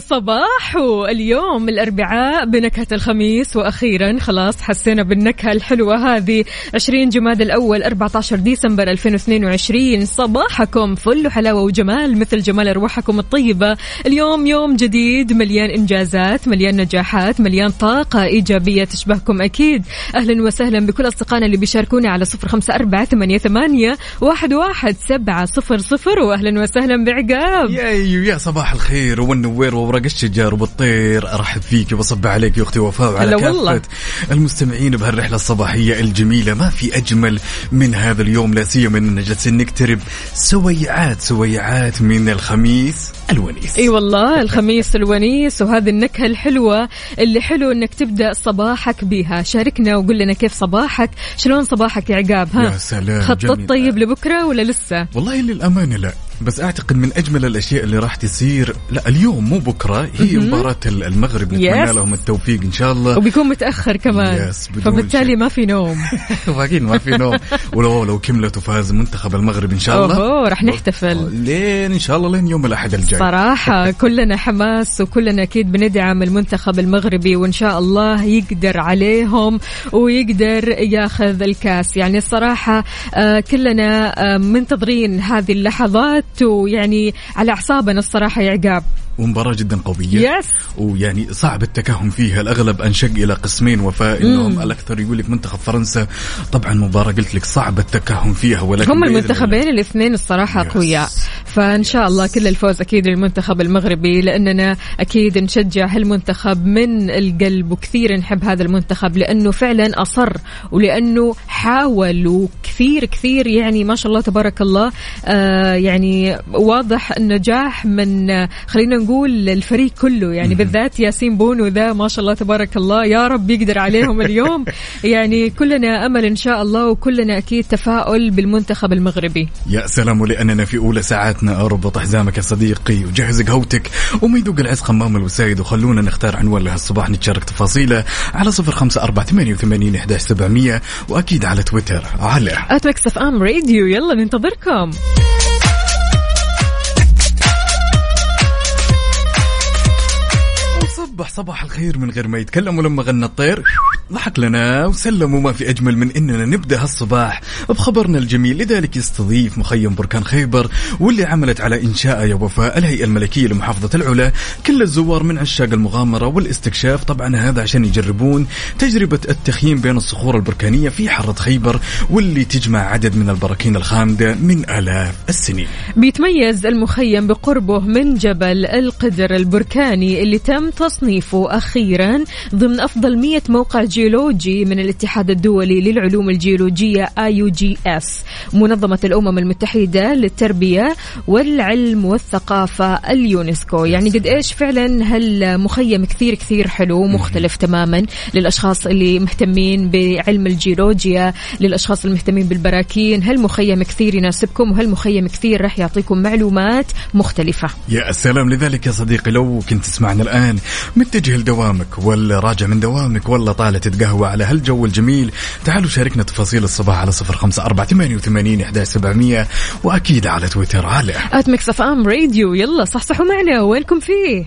صباحو صباحو اليوم الأربعاء بنكهة الخميس وأخيرا خلاص حسينا بالنكهة الحلوة هذه. 20 جماد الأول 14 ديسمبر 2022 صباحكم فل حلاوة وجمال مثل جمال أرواحكم الطيبة. اليوم يوم جديد مليان إنجازات مليان نجاحات مليان طاقة إيجابية تشبهكم أكيد. أهلا وسهلا بكل أصدقائنا اللي بيشاركونا على صفر خمسة أربعة ثمانية, ثمانية واحد, واحد سبعة صفر صفر. وأهلا وسهلا بعقاب. يا يا صباح الخير والنوير وورق الشجر وبالطير أرحب فيك وبصب عليك يا أختي وفاء وعلى. كافة المستمعين بهالرحلة الصباحية الجميلة. ما في أجمل من هذا اليوم لا سيما اننا جالسين نقترب سويعات سويعات من الخميس الونيس. أي والله الخميس الونيس وهذه النكهة الحلوة اللي حلو إنك تبدأ صباحك بها. شاركنا وقول لنا كيف صباحك؟ شلون صباحك يا عقاب؟ ها يا سلام، خطط جميل. طيب لبكرة ولا لسه؟ والله للأمانة لا. بس أعتقد من أجمل الأشياء اللي راح تصير لا اليوم مو بكرة هي مباراة المغرب نتمنى. لهم التوفيق إن شاء الله. وبيكون متأخر كمان. يس، فبالتالي. ما في نوم. واقعين ما في نوم. ولو لو كملت وفاز منتخب المغرب إن شاء الله. اوه راح نحتفل. لين إن شاء الله لين يوم الأحد الجاي. صراحة كلنا حماس وكلنا أكيد بندعم المنتخب المغربي وإن شاء الله يقدر عليهم ويقدر ياخذ الكاس. يعني الصراحة آه، كلنا آه، منتظرين هذه اللحظات. ويعني على أعصابنا الصراحة يا عقاب. ومباراة جدا قوية. يس ويعني صعب التكهن فيها. الأغلب أنشق إلى قسمين وفاء إنهم الأكثر. يقول لك منتخب فرنسا طبعا مباراة قلت لك صعب التكهن فيها ولكن هم المنتخبين الاثنين الصراحة يس. قوياء فإن شاء الله كل الفوز أكيد للمنتخب المغربي لأننا أكيد نشجع هالمنتخب من القلب وكثير نحب هذا المنتخب لأنه فعلا أصر ولأنه حاول وكثير كثير. يعني ما شاء الله تبارك الله آه يعني واضح النجاح من آه، خلينا نقول الفريق كله يعني بالذات ياسين بونو ذا ما شاء الله تبارك الله يا رب يقدر عليهم اليوم. يعني كلنا أمل إن شاء الله وكلنا أكيد تفاؤل بالمنتخب المغربي. يا سلام ولأننا في أولى ساعاتنا. أربط حزامك يا صديقي وجهز قهوتك وما يذوق العز خمام الوسايد وخلونا نختار عنوان لهالصباح نتشارك تفاصيله على صفر خمسة أربعة ثمانية وثمانين إحداش سبعمية وأكيد على تويتر على FM Radio يلا ننتظركم. صبح صباح الخير من غير ما يتكلم ولما غنى الطير. ضحك لنا وسلم وما في أجمل من إننا نبدأ هالصباح بخبرنا الجميل. لذلك يستضيف مخيم بركان خيبر واللي عملت على إنشاء يا وفاء الهيئة الملكية لمحافظة العلا. كل الزوار من عشاق المغامرة والاستكشاف. طبعا هذا عشان يجربون تجربة التخييم بين الصخور البركانية في حارة خيبر واللي تجمع عدد من البراكين الخامدة من آلاف السنين. بيتميز المخيم بقربه من جبل القدر البركاني اللي تم تصنيفه أخيرا ضمن أفضل 100 موقع جيولوجي من الاتحاد الدولي للعلوم الجيولوجية IUGS منظمة الأمم المتحدة للتربية والعلم والثقافة اليونسكو. يعني قد إيش فعلا هالمخيم كثير كثير حلو مختلف تماما للأشخاص اللي مهتمين بعلم الجيولوجيا للأشخاص المهتمين بالبراكين؟ هالمخيم كثير يناسبكم؟ وهالمخيم كثير راح يعطيكم معلومات مختلفة؟ يا سلام لذلك يا صديقي لو كنت تسمعنا الآن متجه لدوامك ولا راجع من دوامك ولا طالع تتقهوى على هالجو الجميل. تعالوا شاركنا تفاصيل الصباح على صفر خمسة أربعة ثمانية وثمانين إحدى سبعمية وأكيد على تويتر على at Mix FM Radio يلا صحصحوا معنا. وينكم فيه؟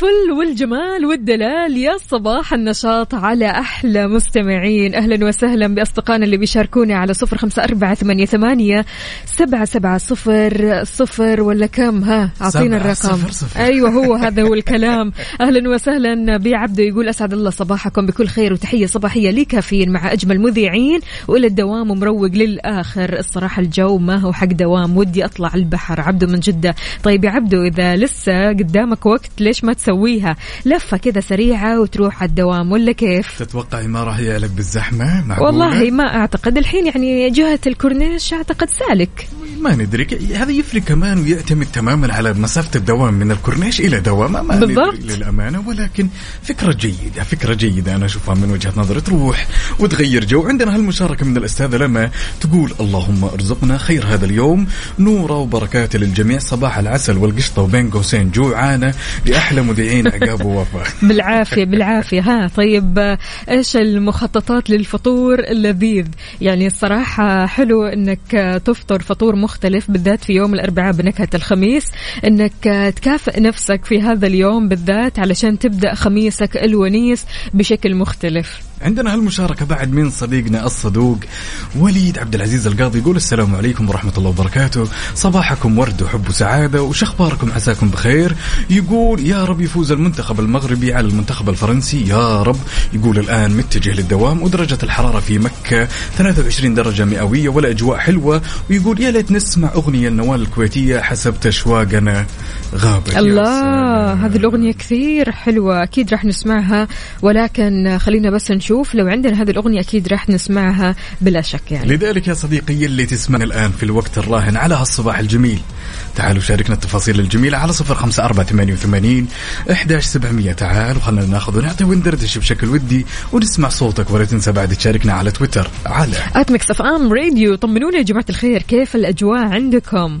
الفل والجمال والدلال. يا صباح النشاط على أحلى مستمعين. أهلا وسهلا بأصدقائنا اللي بيشاركوني على صفر خمسة أربعة ثمانية, ثمانية سبعة, سبعة صفر صفر. ولا كم؟ ها أعطينا الرقم. صفر صفر. أيوة هو هذا هو الكلام. أهلا وسهلا بعبده يقول أسعد الله صباحكم بكل خير وتحية صباحية لي كافيين مع أجمل مذيعين. وإلى الدوام ومروق للآخر. الصراحة الجو ما هو حق دوام. ودي أطلع البحر. عبده من جدة. طيب يا عبده إذا لسه قدامك وقت ليش ما تسويها. لفة كذا سريعة وتروح على الدوام ولا كيف؟ تتوقعي ما راح يعلق بالزحمة معقولة؟ والله ما أعتقد. الحين يعني جهة الكورنيش أعتقد سالك. ما ندري. هذا يفرق كمان ويعتمد تماما على مسافة الدوام من الكورنيش إلى دوام. ما بالضبط. للأمانة ولكن فكرة جيدة فكرة جيدة أنا أشوفها من وجهة نظري. تروح وتغير جو. عندنا هالمشاركة من الأستاذة لما تقول اللهم ارزقنا خير هذا اليوم. نورة وبركاته للجميع. صباح العسل والقشطة وبين قوسين جوعانة لأحلى مذيعين عقاب ووفاء بالعافية بالعافية. ها طيب إيش المخططات للفطور اللذيذ؟ يعني الصراحة حلو إنك تفطر فطور مختلف بالذات في يوم الأربعاء بنكهة الخميس. إنك تكافئ نفسك في هذا اليوم بالذات علشان تبدأ خميسك الونيس بشكل مختلف. عندنا هالمشاركة بعد من صديقنا الصدوق وليد عبد العزيز القاضي يقول السلام عليكم ورحمة الله وبركاته. صباحكم ورد وحب وسعادة وش أخباركم؟ عساكم بخير. يقول يا رب يفوز المنتخب المغربي على المنتخب الفرنسي. يا رب. يقول الآن متجه للدوام ودرجة الحرارة في مكة 23 درجة مئوية والأجواء حلوة. ويقول يا ليت نسمع أغنية النوال الكويتية حسب تشواقنا. غابت الله. هذه الأغنية كثير حلوة أكيد راح نسمعها. ولكن خلينا بس نشوف لو عندنا هذه الأغنية أكيد راح نسمعها بلا شك يعني. لذلك يا صديقي اللي تسمعنا الآن في الوقت الراهن على هالصباح الجميل. تعالوا شاركنا التفاصيل الجميلة على صفر خمسة أربعة ثمانية وثمانين إحداش سبعمية. تعال وخلنا ناخذ ونعطي وندردش بشكل ودي ونسمع صوتك ولا تنسى بعد تشاركنا على تويتر على at Mix FM Radio طمنونا يا جماعة الخير كيف الأجواء عندكم؟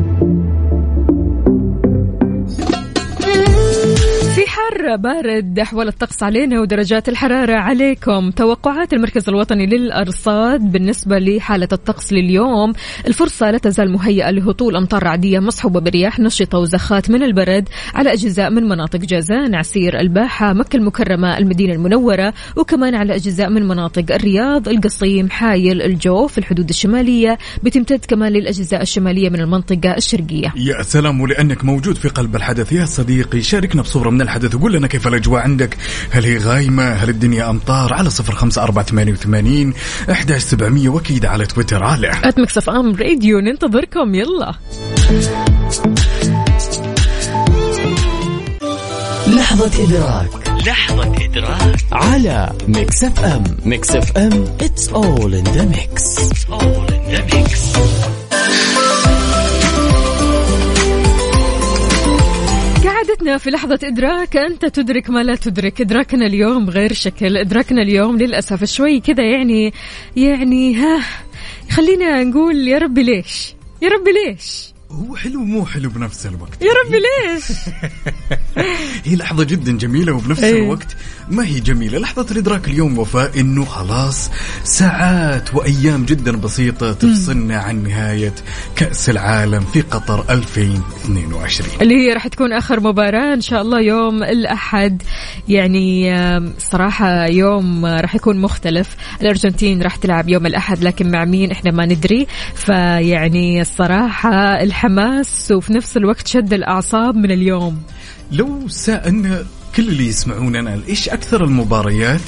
حر بارد أحوال الطقس علينا ودرجات الحرارة عليكم. توقعات المركز الوطني للأرصاد بالنسبة لحالة الطقس لليوم. الفرصة لا تزال مهيئة لهطول أمطار رعدية مصحوبة برياح نشطة وزخات من البرد على أجزاء من مناطق جازان عسير الباحة مكة المكرمة المدينة المنورة وكمان على أجزاء من مناطق الرياض القصيم حايل الجوف الحدود الشمالية. بتمتد كمان للأجزاء الشمالية من المنطقة الشرقية. يا سلام ولأنك موجود في قلب الحدث يا صديقي. شاركنا بصورة من الحدث وقول لنا كيف الأجواء عندك؟ هل هي غايمة؟ هل الدنيا أمطار؟ على صفر خمسة أربعة ثمانية وثمانين إحداش سبعمية وأكيد على تويتر. على. at Mix FM Radio ننتظركم. يلا. لحظة إدراك. لحظة إدراك. على ميكس اف ام Mix FM it's all in the mix. It's all in the mix. قعدتنا في لحظة إدراك أنت تدرك ما لا تدرك. إدراكنا اليوم غير شكل. إدراكنا اليوم للأسف شوي كذا يعني يعني ها خلينا نقول يا ربي ليش؟ يا ربي ليش؟ هو حلو مو حلو بنفس الوقت؟ يا ربي ليش؟ هي لحظة جدا جميلة وبنفس إيه. الوقت. ما هي جميلة؟ لحظة الإدراك اليوم وفاء إنه خلاص ساعات وأيام جدا بسيطة تفصلنا عن نهاية كأس العالم في قطر 2022 اللي هي راح تكون آخر مباراة إن شاء الله يوم الأحد. يعني صراحة يوم راح يكون مختلف. الأرجنتين راح تلعب يوم الأحد لكن مع مين إحنا ما ندري. فيعني الصراحة الحماس وفي نفس الوقت شد الأعصاب من اليوم. لو سألنا كل اللي يسمعوننا إيش أكثر المباريات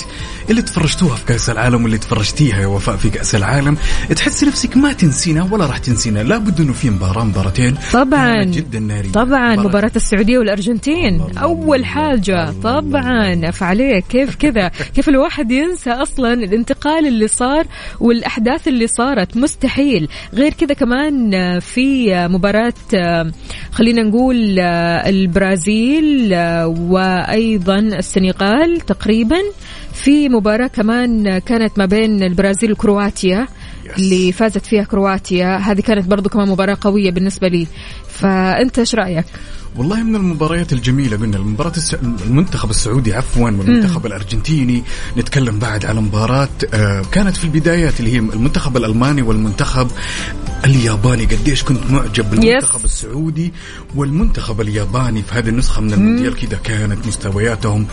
اللي تفرجتوها في كأس العالم واللي تفرجتيها يا وفاء في كأس العالم؟ تحسي نفسك ما تنسينها ولا راح تنسينا لابد إنه في مباراة مباراتين. طبعا جدا ناريه طبعا مباراة. السعودية والأرجنتين. أول حاجة. طبعا فعليك كيف كذا؟ كيف الواحد ينسى أصلا الانتقال اللي صار والأحداث اللي صارت؟ مستحيل. غير كذا كمان في مباراة آه، خلينا نقول البرازيل آه، وأيضا السنغال تقريبا في مباراة كمان كانت ما بين البرازيل وكرواتيا. اللي فازت فيها كرواتيا هذه كانت برضو كمان مباراة قوية بالنسبة لي فأنت إيش رأيك؟ والله من المباريات الجميلة قلنا المباراة الس... المنتخب السعودي عفوا والمنتخب الأرجنتيني نتكلم بعد على مباراة آه كانت في البدايات اللي هي المنتخب الألماني والمنتخب الياباني. قديش كنت معجب بالمنتخب Yes. السعودي والمنتخب الياباني في هذه النسخة من المونديال. كذا كانت مستوياتهم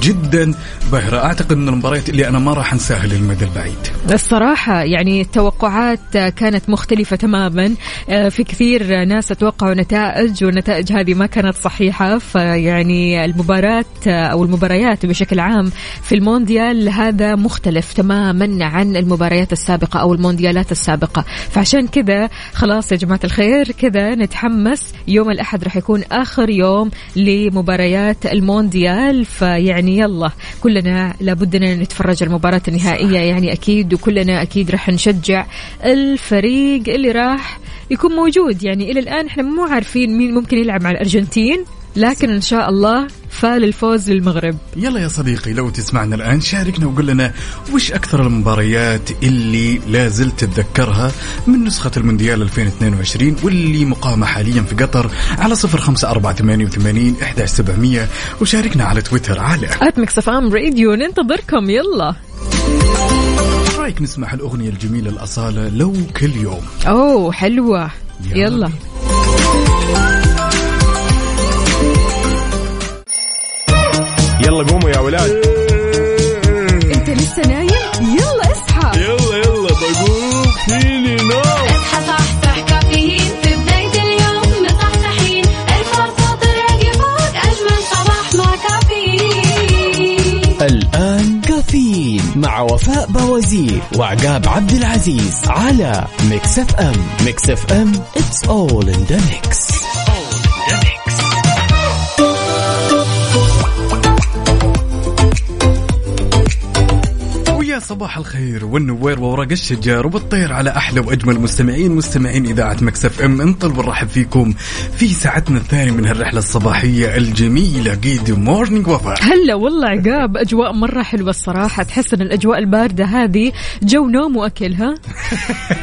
جدا باهرة. أعتقد من المباريات اللي أنا ما راح أنساها للمدى البعيد. الصراحة يعني التوقعات كانت مختلفة تماما. آه، في كثير ناس توقعوا نتائج والنتائج هذه ما كانت صحيحة فيعني المباراة أو المباريات بشكل عام في المونديال هذا مختلف تماما عن المباريات السابقة أو المونديالات السابقة. فعشان كذا خلاص يا جماعة الخير كذا نتحمس. يوم الأحد راح يكون آخر يوم لمباريات المونديال فيعني يلا كلنا لابد أن نتفرج المباراة النهائية. يعني أكيد وكلنا أكيد راح نشجع الفريق اللي راح يكون موجود. يعني إلى الآن إحنا مو عارفين مين ممكن يلعب مع الأرجنتين لكن إن شاء الله فال الفوز للمغرب. يلا يا صديقي لو تسمعنا الآن شاركنا وقول لنا وش أكثر المباريات اللي لا زلت تتذكرها من نسخة المونديال 2022 واللي مقامة حاليا في قطر على صفر خمسة أربعة ثمانية وثمانين إحدى سبعمية. وشاركنا على تويتر على أم راديو ننتظركم. يلا. رأيك نسمع الأغنية الجميلة الأصالة لو كل يوم؟ أوه حلوة. يلا. يلا. يلا قوموا يا ولاد. أنت لسه نايم؟ يلا اصحى. يلا يلا بقوم فيني نوم. اصحى كافيين مع وفاء بوازير وعقاب عبد العزيز على ميكس اف ام. Mix FM it's all in the mix. صباح الخير والنوير وورق الشجر والطير على أحلى وأجمل مستمعين مستمعين إذاعة ميكس أف إم. نطل ونرحب فيكم في ساعتنا الثانية من هالرحلة الصباحية الجميلة good morning وفاء. هلا والله عقاب. أجواء مرة حلوة الصراحة. تحس إن الأجواء الباردة هذه جو نوم وأكل ها؟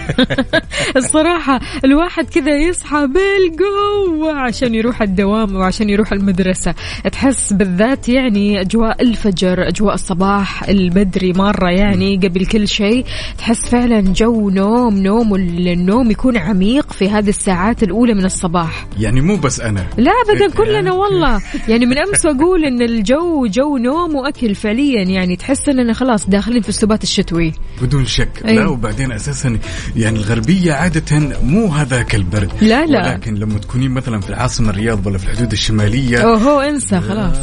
الصراحة الواحد كذا يصحى بالقوة عشان يروح الدوام وعشان يروح المدرسة. تحس بالذات يعني أجواء الفجر أجواء الصباح البدري مرة يعني قبل كل شيء تحس فعلا جو نوم نوم والنوم يكون عميق في هذه الساعات الأولى من الصباح. يعني مو بس أنا. لا ابدا إيه، كلنا يعني- والله. يعني من أمس أقول إن الجو جو نوم وأكل فعليا يعني تحس إننا خلاص داخلين في السبات الشتوي. بدون شك. أي. لا وبعدين أساسا يعني الغربية عادة مو هذاك البرد. لا، لا. ولكن لما تكونين مثلا في العاصمة الرياض ولا في الحدود الشمالية. أوهو انسى خلاص.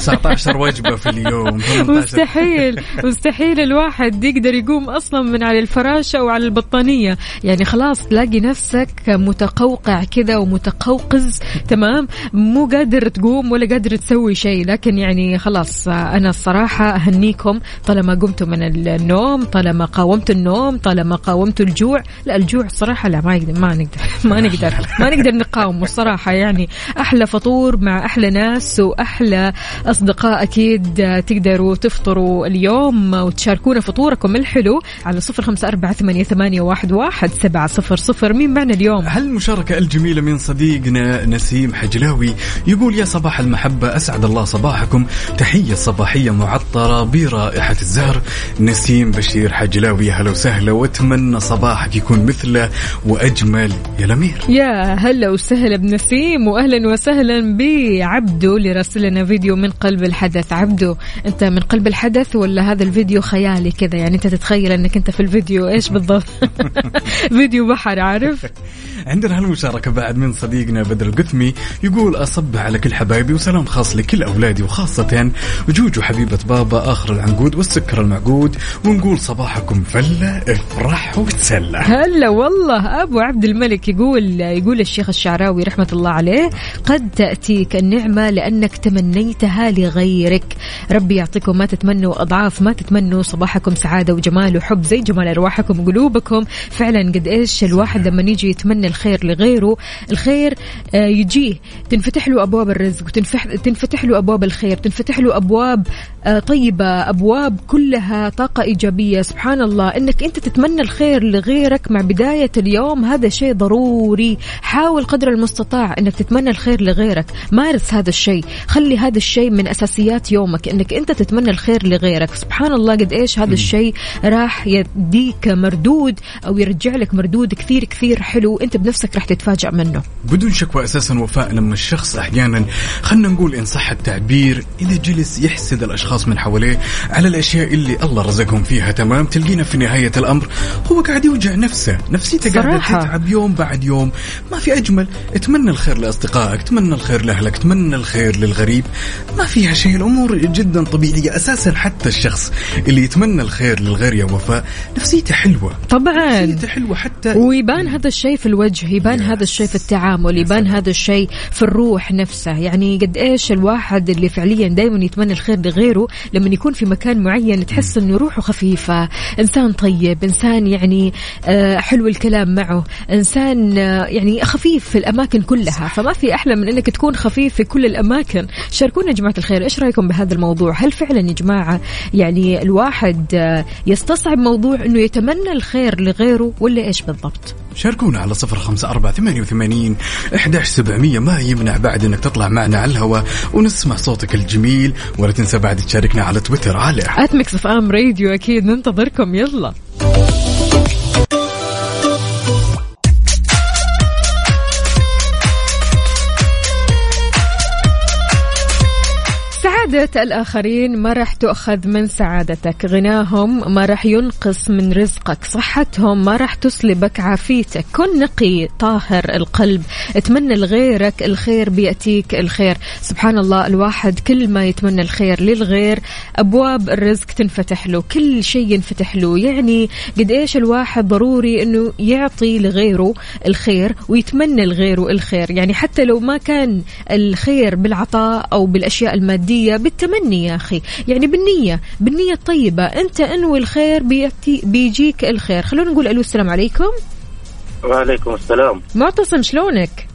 19 وجبه في اليوم 18 مستحيل مستحيل الواحد يقدر يقوم أصلا من على الفراشة أو على البطانية. يعني خلاص تلاقي نفسك متقوقع كذا ومتقوقز تمام؟ مو قادر تقوم ولا قادر تسوي شيء. لكن يعني خلاص أنا الصراحة أهنيكم. طالما قمتوا من النوم طالما قاومتوا النوم طالما قاومتوا الجوع. لا الجوع الصراحة لا ما يقدر ما نقدر ما نقدر ما نقدر نقاومه الصراحة. يعني أحلى فطور مع أحلى ناس وأحلى أصدقاء أكيد تقدروا تفطروا اليوم وتشاركونا فطوركم الحلو على صفر أربعة ثمانية, ثمانية واحد, واحد سبعة صفر صفر. مين معنا اليوم؟ هالمشاركة الجميلة من صديقنا نسيم حجلاوي يقول يا صباح المحبة أسعد الله صباحكم. تحية صباحية معطرة برائحة الزهر. نسيم بشير حجلاوي هلا وسهلا وأتمنى صباحك يكون مثله وأجمل. يا الأمير. يا هلا وسهلا بنسيم واهلا وسهلا بعبدو اللي راسل لنا فيديو من قلب الحدث. عبدو أنت من قلب الحدث ولا هذا الفيديو خيالي كذا يعني أنت تتخيل إنك أنت في الفيديو إيش بالضبط؟ فيديو بحر عارف؟ عندنا هالمشاركة بعد من صديقنا بدر القثمي يقول أصب على كل حبايبي وسلام خاص لكل أولادي وخاصة جوجو حبيبة بابا آخر العنقود والسكر المعقود ونقول صباحكم فلة افرح وتسلى. هلا والله أبو عبد الملك يقول يقول الشيخ الشعراوي رحمة الله عليه قد تأتيك النعمة لأنك تمنيتها لغيرك. ربي يعطيكم ما تتمنوا أضعاف ما تتمنوا صباح صباحكم سعادة وجمال وحب زي جمال أرواحكم وقلوبكم. فعلا قد إيش الواحد لما يجي يتمنى الخير لغيره الخير آه، يجيه تنفتح له أبواب الرزق وتنفتح له أبواب الخير تنفتح له أبواب آه، طيبة أبواب كلها طاقة إيجابية. سبحان الله إنك أنت تتمنى الخير لغيرك مع بداية اليوم هذا شيء ضروري. حاول قدر المستطاع إنك تتمنى الخير لغيرك. مارس هذا الشيء. خلي هذا الشيء من أساسيات يومك إنك أنت تتمنى الخير لغيرك. سبحان الله قد إيش هذا الشيء راح يديك مردود أو يرجع لك مردود كثير كثير حلو. انت بنفسك راح تتفاجأ منه. بدون شكوى أساسا وفاء لما الشخص أحيانا خلينا نقول إن صح التعبير اذا جلس يحسد الأشخاص من حواليه على الأشياء اللي الله رزقهم فيها تمام؟ تلقينا في نهاية الأمر هو قاعد يوجع نفسه. نفسيته قاعدة. تتعب يوم بعد يوم. ما في أجمل. أتمنى الخير لأصدقائك تمنى الخير لأهلك تمنى الخير للغريب. ما فيها شيء. الأمور جدا طبيعية. أساسا حتى الشخص اللي يتمنى الخير للغير يا وفاء. نفسيته حلوة. طبعا. نفسيته حلوة حتى ويبان هذا الشيء في الوجه يبان هذا الشيء في التعامل يبان هذا الشيء في الروح نفسه. يعني قد إيش الواحد اللي فعليا دائما يتمنى الخير لغيره لما يكون في مكان معين تحس إنه روحه خفيفة. إنسان طيب إنسان يعني آه، حلو الكلام معه. إنسان آه، يعني خفيف في الأماكن كلها. فما في أحلى من إنك تكون خفيف في كل الأماكن. شاركونا يا جماعة الخير إيش رأيكم بهذا الموضوع؟ هل فعلا يا جماعة يعني الواحد آه، يستصعب موضوع إنه يتمنى الخير لغيره ولا إيش بالضبط؟ شاركونا على صفر خمسة أربعة ثمانية وثمانين أحداش سبعمية. ما يمنع بعد أنك تطلع معنا على الهواء ونسمع صوتك الجميل ولا تنسى بعد تشاركنا على تويتر على at Mix FM Radio أكيد ننتظركم. يلا. سعادة الآخرين ما راح تؤخذ من سعادتك. غناهم ما راح ينقص من رزقك. صحتهم ما راح تسلبك. عافيتك. كن نقي طاهر القلب. اتمنى لغيرك الخير بيأتيك الخير. سبحان الله الواحد كل ما يتمنى الخير للغير أبواب الرزق تنفتح له. كل شيء ينفتح له. يعني قد إيش الواحد ضروري أنه يعطي لغيره الخير ويتمنى لغيره الخير. يعني حتى لو ما كان الخير بالعطاء أو بالأشياء المادية بالتمني يا أخي. يعني بالنية بالنية الطيبة. أنت أنوي الخير بيأتي بيجيك الخير. خلونا نقول ألو السلام عليكم. وعليكم السلام. معتصم شلونك؟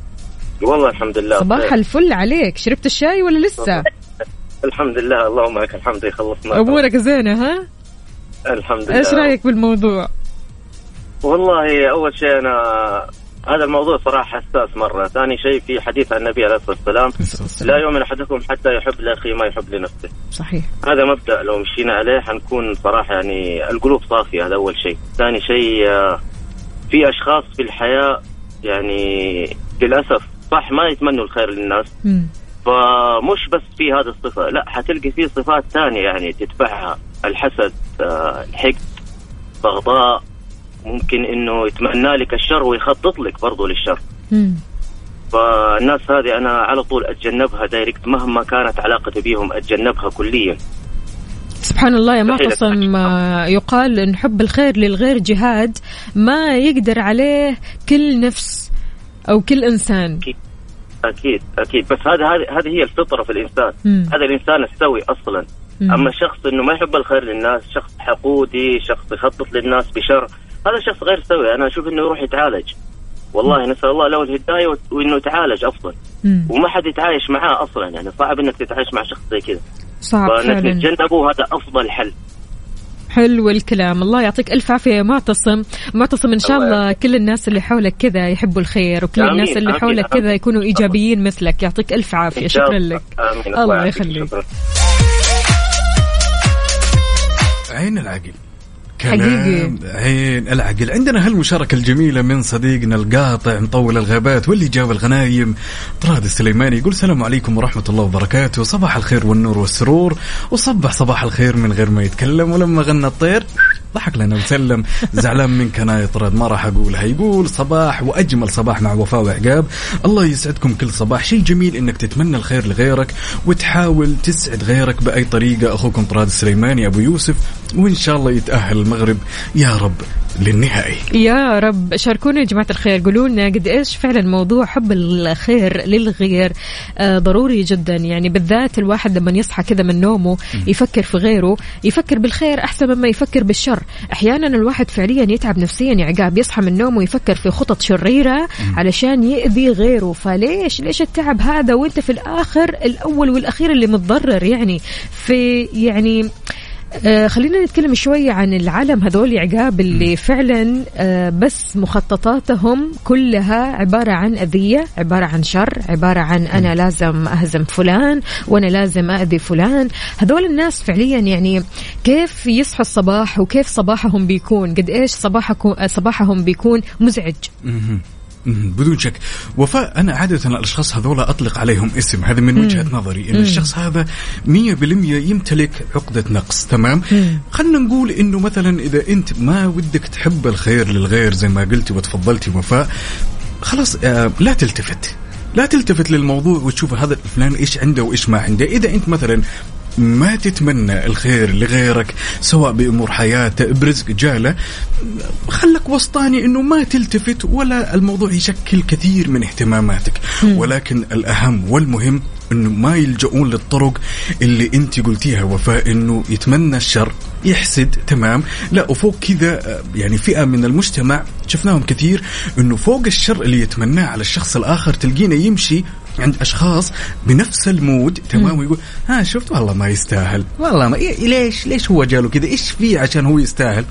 والله الحمد لله صباح. الفل عليك. شربت الشاي ولا لسه؟ الحمد لله اللهم لك الحمد خلصنا. أمورك زينة ها؟ الحمد لله. إيش رأيك بالموضوع؟ والله أول شيء أنا هذا الموضوع صراحة حساس مرة، ثاني شيء في حديث عن النبي عليه الصلاة والسلام لا يؤمن أحدكم حتى يحب لأخيه ما يحب لنفسه، صحيح. هذا مبدأ لو مشينا عليه حنكون صراحة يعني القلوب صافية هذا أول شيء، ثاني شيء آه، في أشخاص في الحياة يعني للأسف صح ما يتمنوا الخير للناس مم. فمش بس في هذه الصفة لا حتلقي في صفات ثانية يعني تتبعها الحسد آه، الحقد بغضاء ممكن إنه يتمنى لك الشر ويخطط لك برضو للشر. مم. فالناس هذه أنا على طول أتجنبها دايركت مهما كانت علاقتي بيهم أتجنبها كليا. سبحان الله يا معتصم آه، يقال إن حب الخير للغير جهاد ما يقدر عليه كل نفس أو كل إنسان. أكيد أكيد بس هذا هذه هذه هي الفطرة في الإنسان. مم. هذا الإنسان السوي أصلا. مم. أما شخص إنه ما يحب الخير للناس شخص حقودي شخص يخطط للناس بشر هذا شخص غير سوي أنا أشوف إنه يروح يتعالج. والله نسأل الله له الهدايه وإنه يتعالج افضل مم. وما حد يتعايش معاه أصلا يعني صعب إنك تتعايش مع شخص زي كذا. صعب فانك تتجنبه هذا أفضل حل. حلو الكلام. الله يعطيك ألف عافية يا معتصم. معتصم إن شاء الله كل الناس اللي حولك كذا يحبوا الخير وكل الناس اللي آمين، حولك. كذا يكونوا إيجابيين مثلك. يعطيك ألف عافية. شكرا. لك. آمين. الله. يخليك. عين العقل. حقيقي. عين العقل. عندنا هالمشاركة الجميلة من صديقنا القاطع مطول الغابات واللي جاب الغنايم طراد السليماني يقول السلام عليكم ورحمة الله وبركاته. صباح الخير والنور والسرور وصبح صباح الخير من غير ما يتكلم ولما غنى الطير ضحك لنا وسلم زعلان منك أنا يا طراد ما راح أقولها. يقول صباح وأجمل صباح مع وفاء وعقاب. الله يسعدكم كل صباح. شيء جميل إنك تتمنى الخير لغيرك وتحاول تسعد غيرك بأي طريقة. أخوكم طراد السليماني أبو يوسف وإن شاء الله يتأهل المغرب. يا رب. للنهائي يا رب شاركونا يا جماعة الخير. قولوا لنا قد إيش فعلا موضوع حب الخير للغير آه ضروري جدا. يعني بالذات الواحد لما يصحى كذا من نومه يفكر في غيره يفكر بالخير أحسن مما يفكر بالشر. أحيانا الواحد فعليا يتعب نفسيا يا عقاب يصحى من نومه ويفكر في خطط شريرة علشان يأذي غيره. فليش ليش التعب هذا وأنت في الآخر الأول والأخير اللي متضرر؟ يعني في يعني آه خلينا نتكلم شوية عن العالم هذول عقاب اللي فعلا آه بس مخططاتهم كلها عبارة عن أذية عبارة عن شر عبارة عن أنا لازم أهزم فلان وأنا لازم أذي فلان. هذول الناس فعليا يعني كيف يصحوا الصباح وكيف صباحهم بيكون؟ قد إيش صباحكم صباحهم بيكون مزعج. بدون شك. وفاء أنا عادة الأشخاص هذول أطلق عليهم اسم. هذا من وجهة نظري إن الشخص هذا 100% يمتلك عقدة نقص تمام؟ خلينا نقول إنه مثلا إذا أنت ما ودك تحب الخير للغير زي ما قلتي وتفضلتي وفاء خلاص آه لا تلتفت. لا تلتفت للموضوع وتشوف هذا فلان إيش عنده وإيش ما عنده. إذا أنت مثلا ما تتمنى الخير لغيرك سواء بأمور حياته برزق جالة. خلك وسطاني إنه ما تلتفت ولا الموضوع يشكل كثير من اهتماماتك. ولكن الأهم والمهم إنه ما يلجؤون للطرق اللي أنت قلتيها وفاء إنه يتمنى الشر يحسد تمام؟ لا وفوق كذا يعني فئة من المجتمع شفناهم كثير إنه فوق الشر اللي يتمناه على الشخص الآخر تلقينا يمشي عند أشخاص بنفس المود تمام؟ ويقول ها شفت والله ما يستاهل. والله ما إيه ليش ليش هو جاله كذا؟ إيش فيه عشان هو يستاهل؟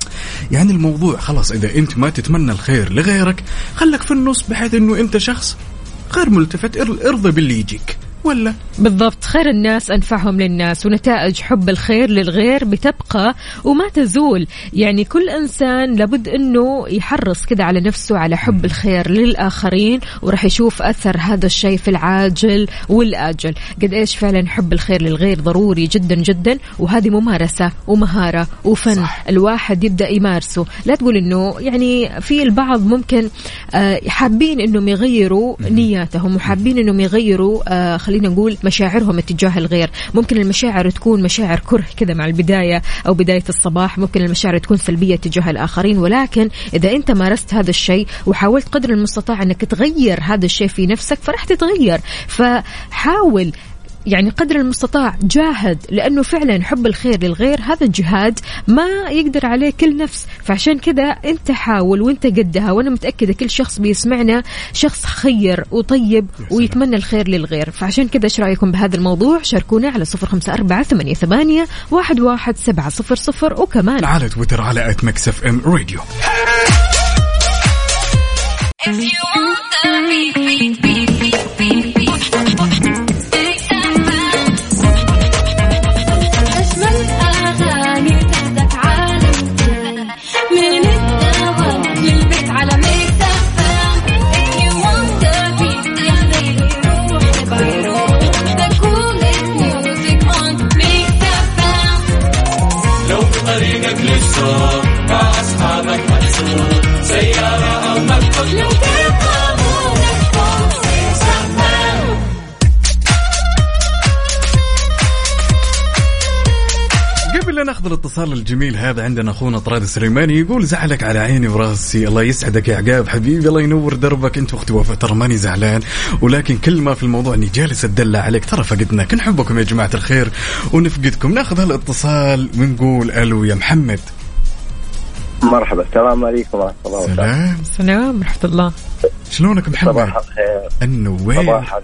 يعني الموضوع خلاص إذا أنت ما تتمنى الخير لغيرك خلك في النص بحيث إنه أنت شخص غير ملتفت إر- ارضى باللي يجيك. ولا؟ بالضبط. خير الناس أنفعهم للناس ونتائج حب الخير للغير بتبقى وما تزول. يعني كل إنسان لابد أنه يحرص كذا على نفسه على حب الخير للآخرين وراح يشوف أثر هذا الشيء في العاجل والآجل. قد إيش فعلا حب الخير للغير ضروري جدا جدا وهذه ممارسة ومهارة وفن صح. الواحد يبدأ يمارسه. لا تقول أنه يعني في البعض ممكن آه، حابين أنهم يغيروا نياتهم وحابين أنهم يغيروا آه، خلينا نقول مشاعرهم اتجاه الغير. ممكن المشاعر تكون مشاعر كره كذا مع البداية أو بداية الصباح ممكن المشاعر تكون سلبية تجاه الآخرين. ولكن إذا أنت مارست هذا الشيء وحاولت قدر المستطاع أنك تغير هذا الشيء في نفسك فراح تتغير. فحاول يعني قدر المستطاع جاهد لأنه فعلا حب الخير للغير هذا الجهاد ما يقدر عليه كل نفس. فعشان كذا أنت حاول وأنت قدها وأنا متأكدة كل شخص بيسمعنا شخص خير وطيب ويتمنى الخير للغير. فعشان كذا إيش رأيكم بهذا الموضوع؟ شاركونا على صفر خمسة أربعة ثمانية, ثمانية واحد, واحد سبعة صفر صفر. وكمان على تويتر على at Mix FM Radio If you want the beat, beat, beat, beat, beat, beat. لو فوق ميكس اف ام قبل لا ناخذ الاتصال الجميل هذا عندنا أخونا طراد السليماني يقول زعلك على عيني وراسي. الله يسعدك يا عقاب. حبيبي الله ينور دربك. أنت وأختي وفاء ترى ماني زعلان. ولكن كل ما في الموضوع أني جالس أتدلع عليك. ترى فقدناك نحبكم يا جماعة الخير ونفقدكم. ناخذ هالاتصال ونقول ألو يا محمد. مرحبا. السلام عليكم ورحمة الله وبركاته. سلام. سلام ورحمة الله. شلونك محمد؟ صباح الخير. النوير. صباح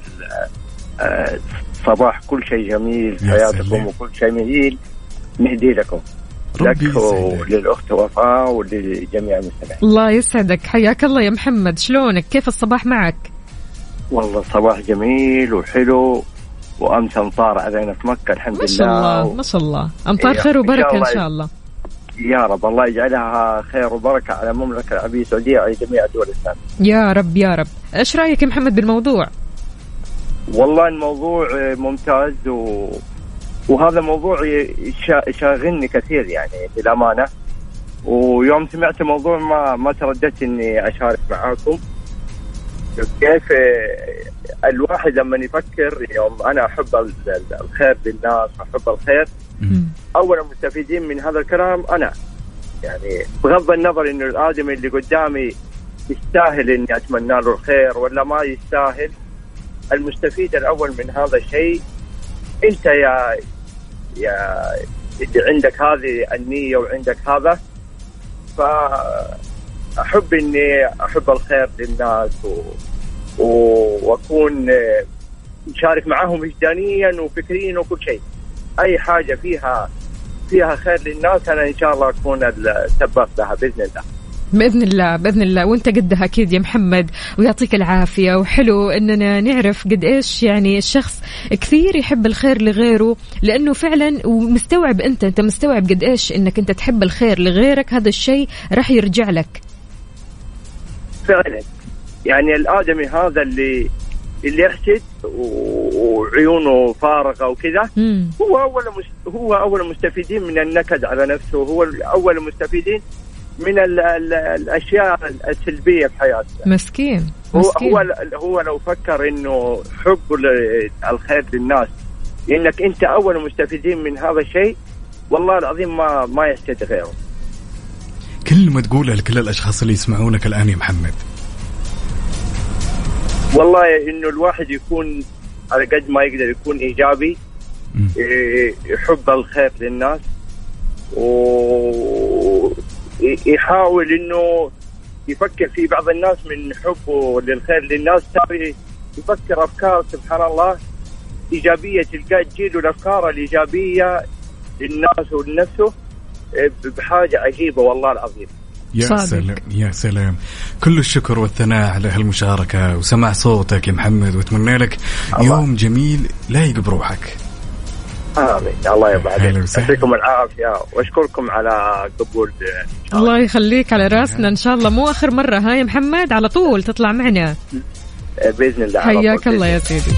آه، صباح كل شيء جميل حياتكم. وكل شيء مهيل. نهدي لكم. لك وللأخت وفاء ولجميع المستمعين. الله يسعدك. حياك الله يا محمد. شلونك؟ كيف الصباح معك؟ والله صباح جميل وحلو وأمس أمطار علينا في مكة الحمد ما شاء لله. الله ما شاء الله. أمطار إيه، خير إن شاء وبركة إن الله. شاء الله. يا رب الله يجعلها خير وبركة على المملكة العربية السعودية وعلى جميع الدول الإسلامية. يا رب يا رب. إيش رأيك يا محمد بالموضوع؟ والله الموضوع ممتاز و... وهذا موضوع شاغلني كثير يعني للأمانة ويوم سمعت الموضوع ما ما ترددت إني أشارك معاكم. كيف الواحد لما يفكر يوم أنا أحب ال- ال- الخير للناس واحب الخير. اول المستفيدين من هذا الكلام أنا. يعني بغض النظر انه الآدمي اللي قدامي يستاهل إني أتمنى له الخير ولا ما يستاهل المستفيد الأول من هذا الشيء أنت يا يا اللي عندك هذه النية وعندك هذا فأحب إني أحب الخير للناس و... و... وأكون نشارك معاهم وجدانيا وفكريا وكل شيء. أي حاجة فيها فيها خير للناس أنا إن شاء الله أكون السباق لها بإذن الله. بإذن الله بإذن الله. وأنت قدها أكيد يا محمد ويعطيك العافية. وحلو إننا نعرف قد إيش يعني الشخص كثير يحب الخير لغيره لأنه فعلا ومستوعب أنت أنت مستوعب قد إيش إنك أنت تحب الخير لغيرك. هذا الشيء راح يرجع لك. فعلا. يعني الآدمي هذا اللي اللي يحسد وعيونه فارغة وكذا. هو أول هو أول المستفيدين من النكد على نفسه. هو أول المستفيدين من ال ال الأشياء السلبية في حياته. مسكين هو مسكين. هو هو لو فكر إنه حبه للخير للناس إنك أنت أول المستفيدين من هذا الشيء والله العظيم ما ما يحتاج غيره. كلمة تقولها لكل الأشخاص اللي يسمعونك الآن يا محمد والله إنه الواحد يكون على قد ما يقدر يكون إيجابي مم. إيه، يحب الخير للناس ويحاول إنه يفكر في بعض الناس من حبه للخير للناس ترى يفكر أفكار سبحان الله إيجابية تلقاه تجيله الأفكار الإيجابية للناس ولنفسه إيه، بحاجة عجيبة والله العظيم يا صادق. سلام يا سلام. كل الشكر والثناء على هالمشاركة وسماع صوتك يا محمد وأتمنى لك الله. يوم جميل لايق بروحك. آمين. الله يبارك. يعطيكم العافية. وأشكركم على قبول. الله يخليك على راسنا إن شاء الله. مو آخر مرة ها يا محمد؟ على طول تطلع معنا. بإذن الله. حياك الله يا سيدي.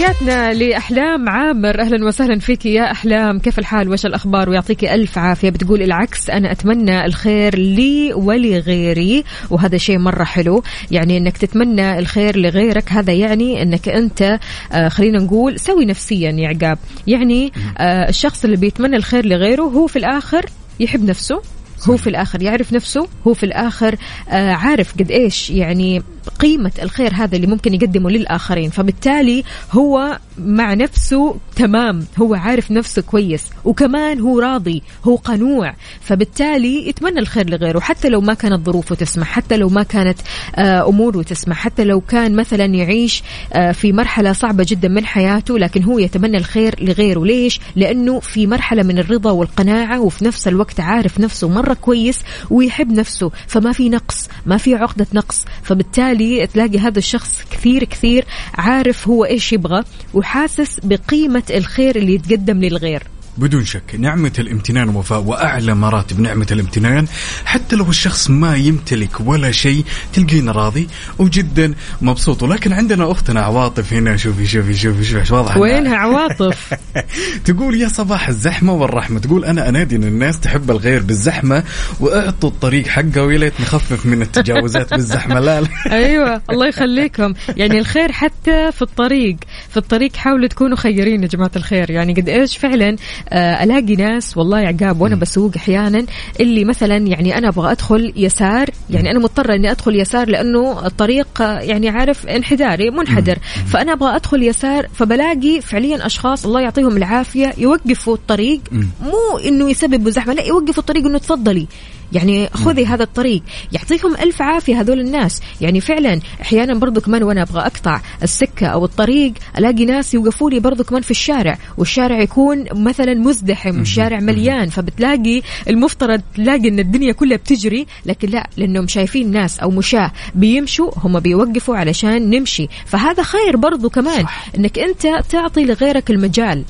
تحياتنا لأحلام عامر. أهلا وسهلا فيك يا أحلام. كيف الحال؟ وش الأخبار؟ ويعطيك ألف عافية. بتقول العكس. أنا أتمنى الخير لي ولغيري وهذا شيء مرة حلو. يعني أنك تتمنى الخير لغيرك. هذا يعني أنك أنت آه خلينا نقول سوي نفسيا يا عقاب. يعني آه الشخص اللي بيتمنى الخير لغيره هو في الآخر يحب نفسه. هو في الآخر يعرف نفسه. هو في الآخر آه عارف قد إيش يعني قيمة الخير هذا اللي ممكن يقدمه للآخرين. فبالتالي هو مع نفسه تمام. هو عارف نفسه كويس. وكمان هو راضي. هو قنوع. فبالتالي يتمنى الخير لغيره. حتى لو ما كانت ظروفه تسمح. حتى لو ما كانت آه أموره تسمح. حتى لو كان مثلا يعيش آه في مرحلة صعبة جدا من حياته لكن هو يتمنى الخير لغيره. ليش؟ لأنه في مرحلة من الرضا والقناعة وفي نفس الوقت عارف نفسه مرة كويس ويحب نفسه. فما في نقص. ما في عقدة نقص. فبالتالي تلاقي هذا الشخص كثير كثير عارف هو إيش يبغى وحاسس بقيمة الخير اللي يتقدم للغير. بدون شك نعمة الامتنان وفاء وأعلى مراتب نعمة الامتنان. حتى لو الشخص ما يمتلك ولا شيء تلقينا راضي وجدا مبسوط. ولكن عندنا أختنا عواطف هنا. شوفي شوفي شوفي شوفي واضح وينها عواطف؟ تقول يا صباح الزحمة والرحمة. تقول أنا أنادي إن الناس تحب الغير بالزحمة وأعطوا الطريق حقه ويا ليت نخفف من التجاوزات بالزحمة. لا لا. أيوه الله يخليكم. يعني الخير حتى في الطريق. في الطريق حاولوا تكونوا خيرين يا جماعة الخير. يعني قد إيش فعلا ألاقي ناس والله عقاب وأنا بسوق أحيانا اللي مثلا يعني أنا أبغى أدخل يسار يعني أنا مضطرة إني أدخل يسار لأنه الطريق آه، يعني عارف انحداري منحدر. فأنا أبغى أدخل يسار فبلاقي فعليا أشخاص الله يعطيهم العافية يوقفوا الطريق مو إنه يسببوا زحمة لا يوقفوا الطريق إنه تفضلي. يعني خذي هذا الطريق. يعطيهم ألف عافية هذول الناس. يعني فعلا أحيانا برضو كمان وأنا أبغى أقطع السكة أو الطريق ألاقي ناس يوقفوا لي برضو كمان في الشارع والشارع يكون مثلا مزدحم والشارع مليان فبتلاقي المفترض تلاقي أن الدنيا كلها بتجري. لكن لا لأنهم شايفين ناس أو مشاة بيمشوا هم بيوقفوا علشان نمشي. فهذا خير برضو كمان صح. أنك أنت تعطي لغيرك المجال.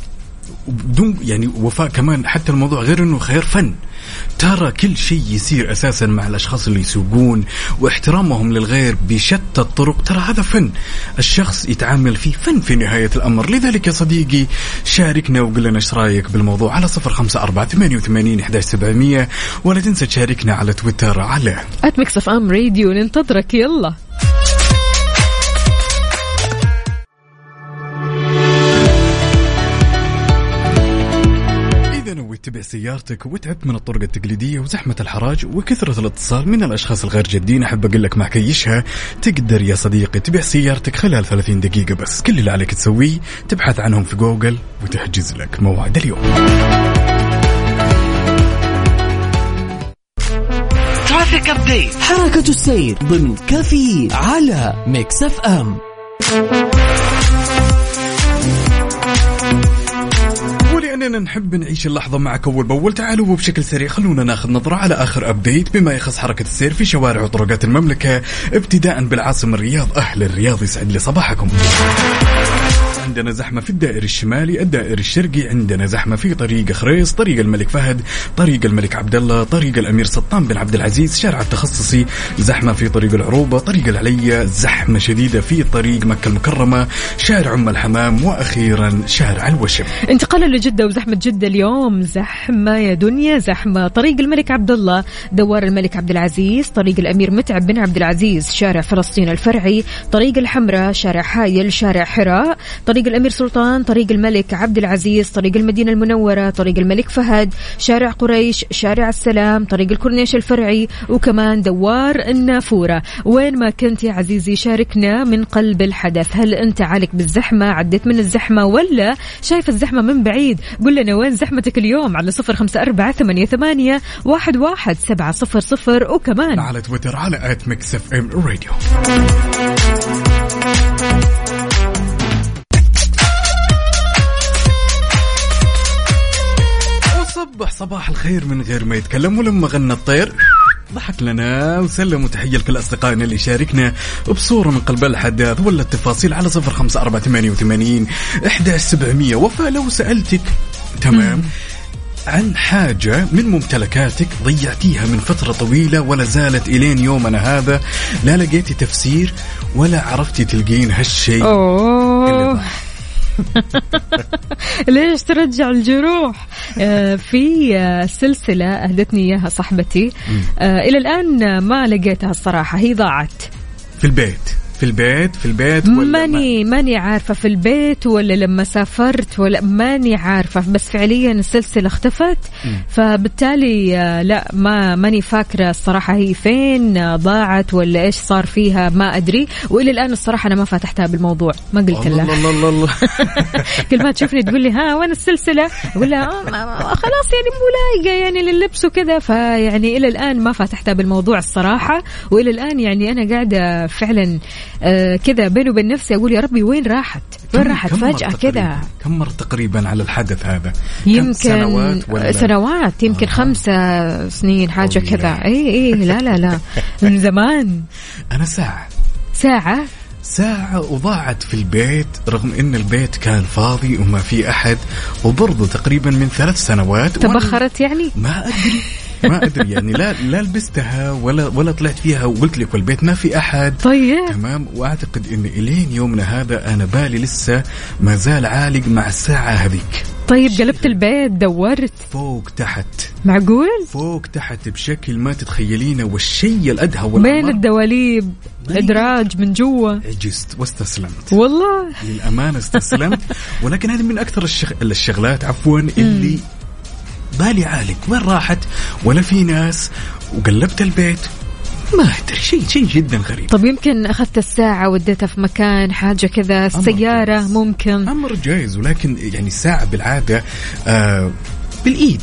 بدون يعني وفاء كمان حتى الموضوع غير إنه خير فن. ترى كل شيء يصير أساسا مع الأشخاص اللي يسوقون واحترامهم للغير بشتى الطرق. ترى هذا فن الشخص يتعامل فيه فن في نهاية الأمر. لذلك يا صديقي شاركنا وقل لنا إيش رأيك بالموضوع على صفر خمسة أربعة ثمانية وثمانين احداش سبعمئه ولا تنسى تشاركنا على تويتر على أت ميكس راديو ننتظرك. يلا. تبيع سيارتك وتعبت من الطرق التقليدية وزحمة الحراج وكثرة الاتصال من الأشخاص الغير جادين. أحب أقول لك مع كيشها تقدر يا صديقي تبيع سيارتك خلال 30 دقيقة بس. كل اللي عليك تسويه تبحث عنهم في جوجل وتحجز لك موعد اليوم. traffic update حركة السير ضمن كفي على Mix FM. ولأننا نحب نعيش اللحظة معك أول بأول. تعالوا وبشكل سريع خلونا ناخذ نظرة على آخر أبديت بما يخص حركة السير في شوارع وطرقات المملكة ابتداء بالعاصمة الرياض أهل الرياض يسعد لي صباحكم. عندنا زحمة في الدائري الشمالي، الدائري الشرقي، عندنا زحمة في طريق خريص، طريق الملك فهد، طريق الملك عبد الله، طريق الأمير سلطان بن عبد العزيز، شارع التخصصي، زحمة في طريق العروبة، طريق العلية، زحمة شديدة في طريق مكة المكرمة، شارع أم الحمام، وأخيرا شارع الوشم. انتقالا لجدة وزحمة جدة اليوم زحمة يا دنيا زحمة طريق الملك عبد الله دوار الملك عبد العزيز طريق الأمير متعب بن عبد العزيز شارع فلسطين الفرعي طريق الحمراء شارع حايل شارع حراء طريق الأمير سلطان طريق الملك عبد العزيز طريق المدينة المنورة طريق الملك فهد شارع قريش شارع السلام طريق الكورنيش الفرعي وكمان دوار النافورة. وين ما كنت يا عزيزي شاركنا من قلب الحدث. هل أنت عالق بالزحمة؟ عديت من الزحمة ولا شايف الزحمة من بعيد؟ قل لنا وين زحمتك اليوم على صفر خمسة أربعة ثمانية, ثمانية واحد, واحد سبعة صفر صفر وكمان على تويتر على at Mix FM Radio. صباح الخير من غير ما يتكلم ولما غنى الطير. ضحك لنا وسلم وتحية لكل أصدقائنا اللي شاركنا بصورة من قلب الحدث ولا التفاصيل على صفر خمسة أربعة ثمانية وثمانين إحدى سبعمية. وفاء لو سألتك تمام. عن حاجة من ممتلكاتك ضيعتيها من فترة طويلة ولا زالت إلين يومنا هذا لا لقيتي تفسير ولا عرفتي تلقين هالشيء. ليش ترجع الجروح؟ آه، في آه، سلسلة أهدتني إياها صاحبتي. آه، إلى الآن ما لقيتها الصراحة. هي ضاعت. في البيت. في البيت في البيت ولا ما- ماني ماني عارفة في البيت ولا لما سافرت ولا ماني عارفة بس فعليا السلسلة اختفت. فبالتالي آه، لا ما ماني فاكرة الصراحة هي فين آه، ضاعت ولا إيش صار فيها ما أدري. وإلى الآن الصراحة أنا ما فتحتها بالموضوع ما قلت لها الله الله الله. كل ما تشوفني تقول لي ها وين السلسلة؟ أقول لها آه، خلاص يعني مو لايقة يعني لللبس وكذا. فيعني إلى الآن ما فتحتها بالموضوع الصراحة. وإلى الآن يعني أنا قاعدة فعلا آه، كذا بيني وبين نفسي أقول يا ربي وين راحت؟ وين راحت؟ تقريباً؟ كذا. كم مرة تقريبا على الحدث هذا؟ يمكن سنوات ولا سنوات يمكن آه. خمسة سنين حاجة طويلة. كذا. اي اي لا لا لا. من زمان. أنا ساعة. ساعة؟ ساعة وضاعت في البيت رغم إن البيت كان فاضي وما في أحد وبرضه تقريبا من ثلاث سنوات تبخرت يعني؟ ما أدري. ما أدري يعني لا لا لبستها ولا ولا طلعت فيها وقلت لك والبيت ما في أحد. طيب. تمام؟ وأعتقد إن إلين يومنا هذا أنا بالي لسه ما زال عالق مع الساعة هذيك. طيب قلبت البيت دورت. فوق تحت. معقول؟ فوق تحت بشكل ما تتخيلينه والشيء الأدهى بين الدواليب الادراج من جوا. عجزت واستسلمت. والله. للأمانة استسلمت. ولكن هذه من أكثر الشغ... الشغلات عفوا اللي بالي عالق وين راحت؟ ولا في ناس؟ وقلبت البيت. ما أدري شيء شيء جدا غريب. طب يمكن أخذت الساعة وديتها في مكان حاجة كذا السيارة جايز. ممكن. أمر جايز ولكن يعني الساعة بالعادة آه بالإيد.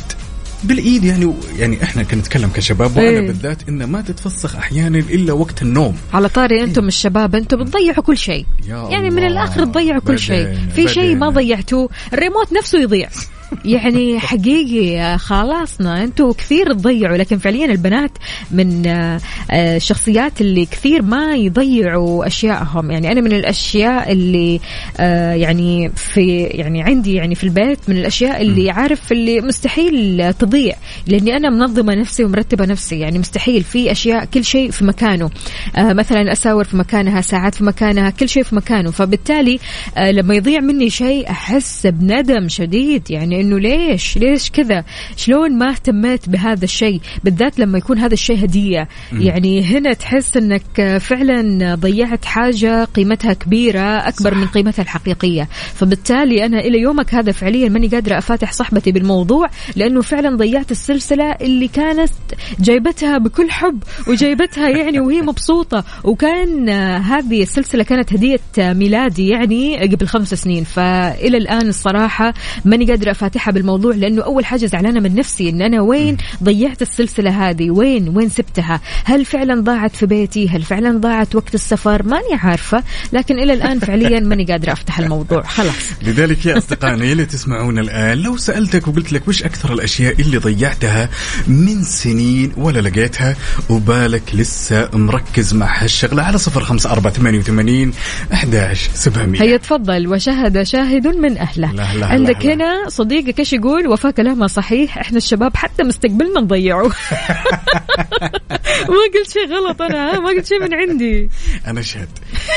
بالإيد يعني يعني إحنا كنتكلم كشباب وأنا إيه. بالذات إنه ما تتفسخ أحيانا إلا وقت النوم. على طاري أنتم الشباب أنتم بتضيعوا كل شيء. يعني من. الآخر تضيعوا كل شيء. في شيء ما. ضيعتوه الريموت نفسه يضيع. يعني حقيقي خلاصنا أنتم كثير تضيعوا. لكن فعليا البنات من آه، آه، الشخصيات اللي كثير ما يضيعوا أشيائهم. يعني أنا من الأشياء اللي آه، يعني في يعني عندي يعني في البيت من الأشياء اللي عارف اللي مستحيل تضيع. لأني أنا منظمة نفسي ومرتبة نفسي. يعني مستحيل في أشياء كل شيء في مكانه. آه، مثلا أساور في مكانها ساعات في مكانها كل شيء في مكانه. فبالتالي آه، لما يضيع مني شيء أحس بندم شديد. يعني يعني انه ليش؟ ليش كذا؟ شلون ما اهتميت بهذا الشيء؟ بالذات لما يكون هذا الشيء هدية. يعني هنا تحس إنك فعلا ضيعت حاجة قيمتها كبيرة أكبر من قيمتها الحقيقية. فبالتالي أنا إلى يومك هذا فعليا ماني قادرة أفاتح صاحبتي بالموضوع لأنه فعلا ضيعت السلسلة اللي كانت جايبتها بكل حب وجايبتها يعني وهي مبسوطة. وكان هذه السلسلة كانت هدية ميلادي يعني قبل خمس سنين. فإلى الآن الصراحة ماني قادرة افاتحها بالموضوع لأنه أول حاجة زعلانة من نفسي إن أنا وين ضيعت السلسلة هذه؟ وين؟ وين سبتها؟ هل فعلا ضاعت في بيتي؟ هل فعلا ضاعت وقت السفر؟ ماني عارفة لكن إلى الآن فعليا ماني قادرة أفتح الموضوع. خلاص. لذلك يا أصدقائنا اللي تسمعون الآن لو سألتك وقلت لك وش أكثر الأشياء اللي ضيعتها من سنين ولا لقيتها وبالك لسه مركز مع هالشغلة على صفر خمسة أربعة ثمانية وثمانين أحداش سبعمية. هيا تفضل وشاهد شاهد من لا عندك لا. لا. هنا صديقك إيش يقول؟ وفاء كلامها صحيح. إحنا الشباب حتى مستقبلنا نضيعه. ما قلت شيء غلط أنا؟ ما قلت شيء من عندي. أنا أشهد.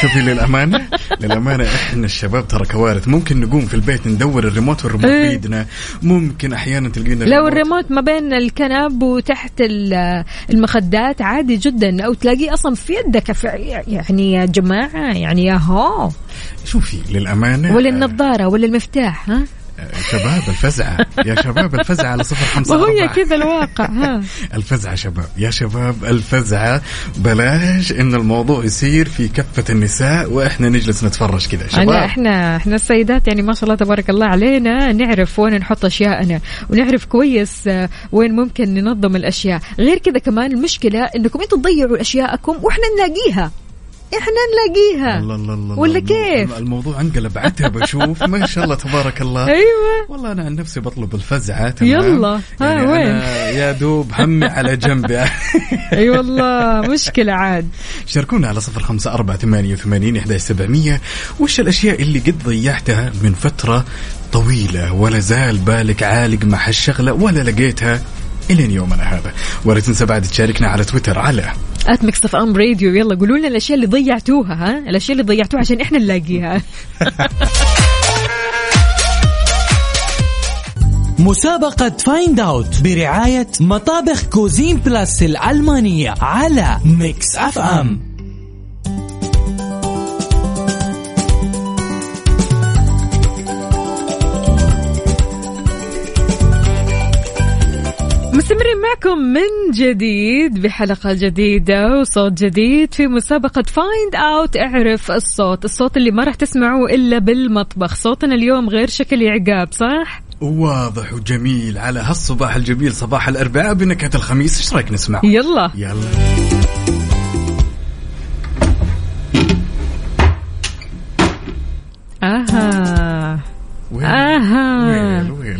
شوفي للأمانة للأمانة إحنا الشباب ترى كوارث. ممكن نقوم في البيت ندور الريموت والريموت إيه. بيدنا. ممكن أحيانا تلقينا لو الريموت ما بين الكنب وتحت ال- المخدات عادي جدا. أو تلاقيه أصلا في يدك يعني يا جماعة يعني يا هو. شوفي ولا النظارة ولا المفتاح ها؟ شباب الفزعة. يا شباب الفزعة على صفر خمسة وهي كذا الواقع ها. الفزعة شباب. يا شباب الفزعة بلاش إن الموضوع يصير في كفة النساء وإحنا نجلس نتفرج كذا أنا شباب. إحنا إحنا السيدات يعني ما شاء الله تبارك الله علينا نعرف وين نحط أشياءنا ونعرف كويس آه، وين ممكن ننظم الأشياء، غير كذا كمان المشكلة إنكم أنتم تضيعوا أشياءكم وإحنا نلاقيها. إحنا نلاقيها. الله الله الله ولا. كيف؟ الموضوع انقلب عتب أشوف ما شاء الله تبارك الله أيوه والله أنا عن نفسي بطلب الفزعة تمام يلا. ها، يعني وين؟ يا دوب همي على جنب يعني. أي والله مشكلة عاد. شاركونا على صفر خمسة أربعة ثمانية وثمانين إحداش سبعمية وش الأشياء اللي قد ضيعتها من فترة طويلة ولا زال بالك عالق مع هالشغلة ولا لقيتها إلى يومنا هذا. ولا تنسى بعد تشاركنا على تويتر على at Mix FM Radio يلا قولوا لنا الأشياء اللي ضيعتوها ها؟ الأشياء اللي ضيعتوها عشان إحنا نلاقيها. مسابقة Find Out برعاية مطابخ Cuisine Plus الألمانية على Mix FM معكم من جديد بحلقة جديدة وصوت جديد في مسابقة Find Out اعرف الصوت الصوت اللي ما راح تسمعوه إلا بالمطبخ. صوتنا اليوم غير شكل عقاب صح؟ واضح وجميل. على هالصباح الجميل صباح الأربعاء بنكهة الخميس. إيش رأيك نسمع؟ يلا. يلا. وين؟ آها. وين وين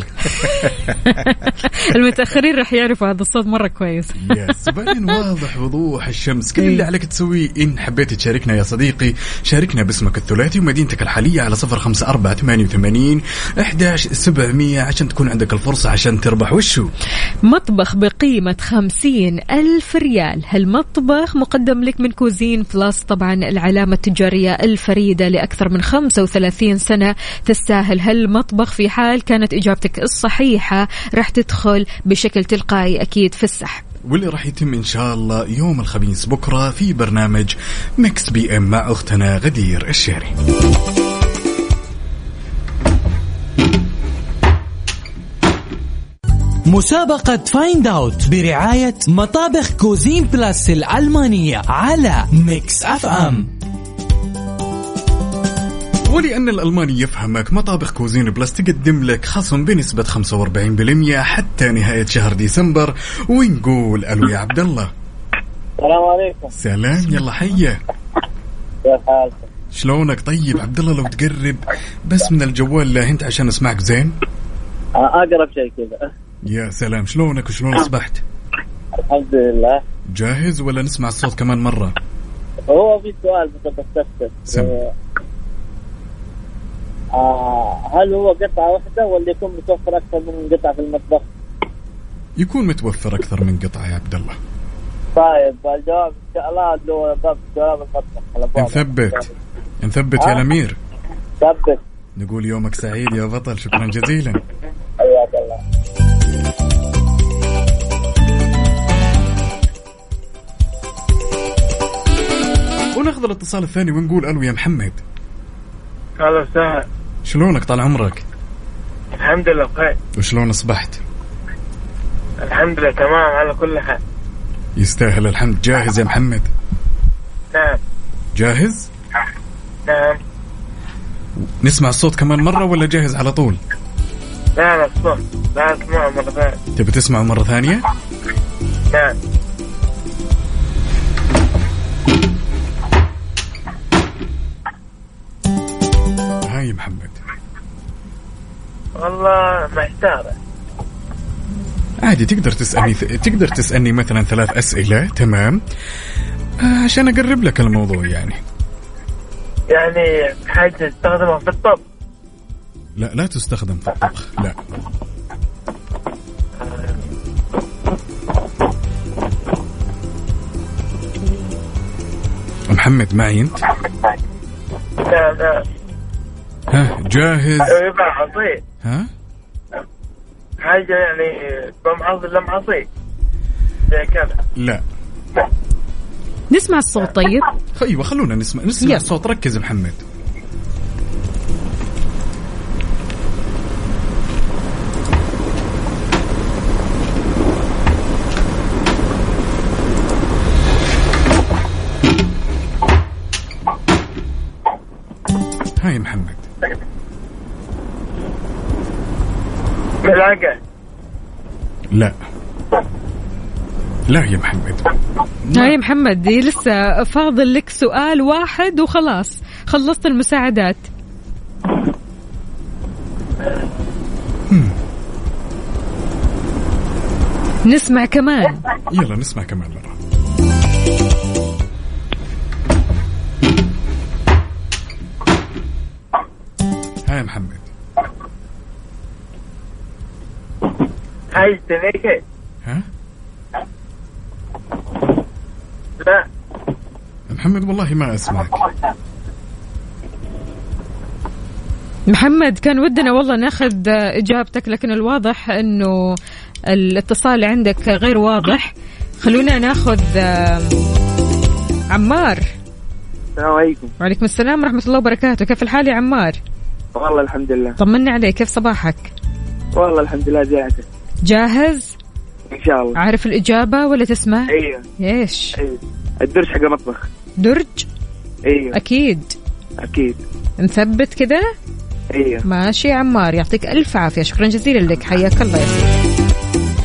المتأخرين راح يعرفوا هذا الصوت مرة كويس. yes بعدين واضح وضوح الشمس. كل إيه. اللي عليك تسويه إن حبيت تشاركنا يا صديقي. شاركنا باسمك الثلاثي ومدينتك الحالية على صفر خمسة أربعة ثمانية وثمانين إحداش سبعمية عشان تكون عندك الفرصة عشان تربح. وشو؟ مطبخ بقيمة خمسين ألف ريال. هالمطبخ مقدم لك من Cuisine Plus طبعا العلامة التجارية الفريدة لأكثر من 35 سنة تستاهل. هالمطبخ في حال كانت إجابتك الصحيحة راح تدخل بشكل تلقائي أكيد في السحب. واللي راح يتم إن شاء الله يوم الخميس بكرة في برنامج Mix PM مع أختنا غدير الشهري. مسابقة Find Out برعاية مطابخ Cuisine Plus الألمانية على Mix FM ولأن الألماني يفهمك مطابخ Cuisine Plus تقدم لك خصم بنسبة 45% حتى نهاية شهر ديسمبر ونقول ألو يا عبد الله السلام عليكم. سلام يلا حيا. كيف حالكم؟ شلونك؟ طيب عبد الله لو تقرب بس من الجوال لا انت عشان أسمعك زين. أقرب شيء كذا. يا سلام شلونك وشلون أصبحت؟ الحمد لله. جاهز ولا نسمع الصوت كمان مرة؟ هو في سؤال بس بستفسر. آه آه، هل هو قطعة واحدة ولا يكون متوفر أكثر من قطعة في المطبخ؟ يكون متوفر أكثر من قطعة يا عبد الله. طيب الجواب إن شاء الله له جواب المطبخ نثبت. نثبت يا آه. الأمير. ثبت نقول يومك سعيد يا بطل شكرا جزيلا. حياك الله. وناخذ الاتصال الثاني ونقول ألو يا محمد. أهلا وسهلا شلونك طال عمرك؟ الحمد لله بخير. وشلون أصبحت؟ الحمد لله تمام على كل حال. يستاهل الحمد. جاهز يا محمد؟ نعم. جاهز؟ نعم. نسمع الصوت كمان مرة ولا جاهز على طول؟ لا لا الصوت لا اسمعه مرة ثانية. تبي تسمعه مرة ثانية؟ نعم. هاي محمد. والله محتارة. عادي تقدر تسألني تقدر تسألني مثلا ثلاث أسئلة تمام؟ آه، عشان أقرب لك الموضوع يعني. يعني حاجة تستخدمها في الطبخ لا لا تستخدم في الطبخ لا. محمد معي أنت؟ نعم نعم ها جاهز؟ عصير ها؟ حاجة يعني بمعصر لمعصير زي كذا. لا. نسمع الصوت طيب؟ أيوه خلونا نسمع. نسمع يلا. الصوت. ركز محمد. لا يا محمد. هاي محمد دي لسه فاضل لك سؤال واحد وخلاص. خلصت المساعدات. نسمع كمان. يلا نسمع كمان مرة. هاي يا محمد. حاجة تنيكة ها لا محمد والله ما أسمعك. محمد كان ودنا والله ناخذ إجابتك لكن الواضح إنه الاتصال عندك غير واضح. خلونا ناخذ عمار. السلام عليكم. وعليكم السلام ورحمة الله وبركاته. كيف الحال يا عمار؟ والله الحمد لله. طمنا عليك كيف صباحك؟ والله الحمد لله جاهز. جاهز؟ إن شاء الله. عارف الإجابة ولا تسمع؟ أيوه. إيش؟ أيوه. الدرج حق المطبخ. درج؟ أيوه أكيد. أكيد. نثبت كده؟ أيوه ماشي يا عمار يعطيك ألف عافية. شكرا جزيلا لك. حياك الله يا سيدي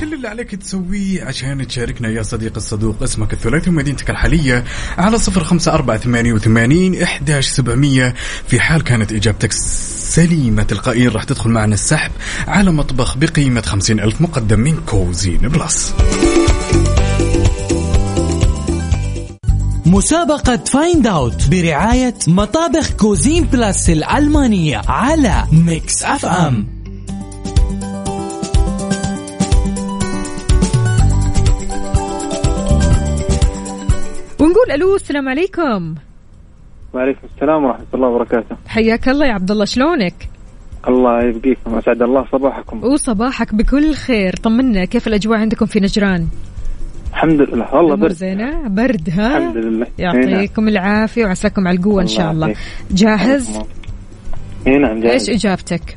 كل اللي عليك تسويه عشان تشاركنا يا صديق الصدوق اسمك الثلاثي ومدينتك الحالية على صفر خمسة أربعة ثمانية وثمانين إحداش سبعمية. في حال كانت إجابتك سليمة تلقائيا راح تدخل معنا السحب على مطبخ بقيمة خمسين ألف مقدم من Cuisine Plus. مسابقة Find Out برعاية مطابخ Cuisine Plus الألمانية على Mix FM ونقول ألو السلام عليكم. وعليكم السلام ورحمة الله وبركاته. حياك الله يا عبد الله شلونك؟ الله يبقيكم أسعد الله صباحكم. وصباحك بكل خير. طمنا كيف الأجواء عندكم في نجران؟ الحمد لله. والله برد. زينة؟ برد ها؟ الحمد لله. يعطيكم العافية وعساكم على القوة إن شاء الله. جاهز؟ اي نعم إيش جاهز إجابتك؟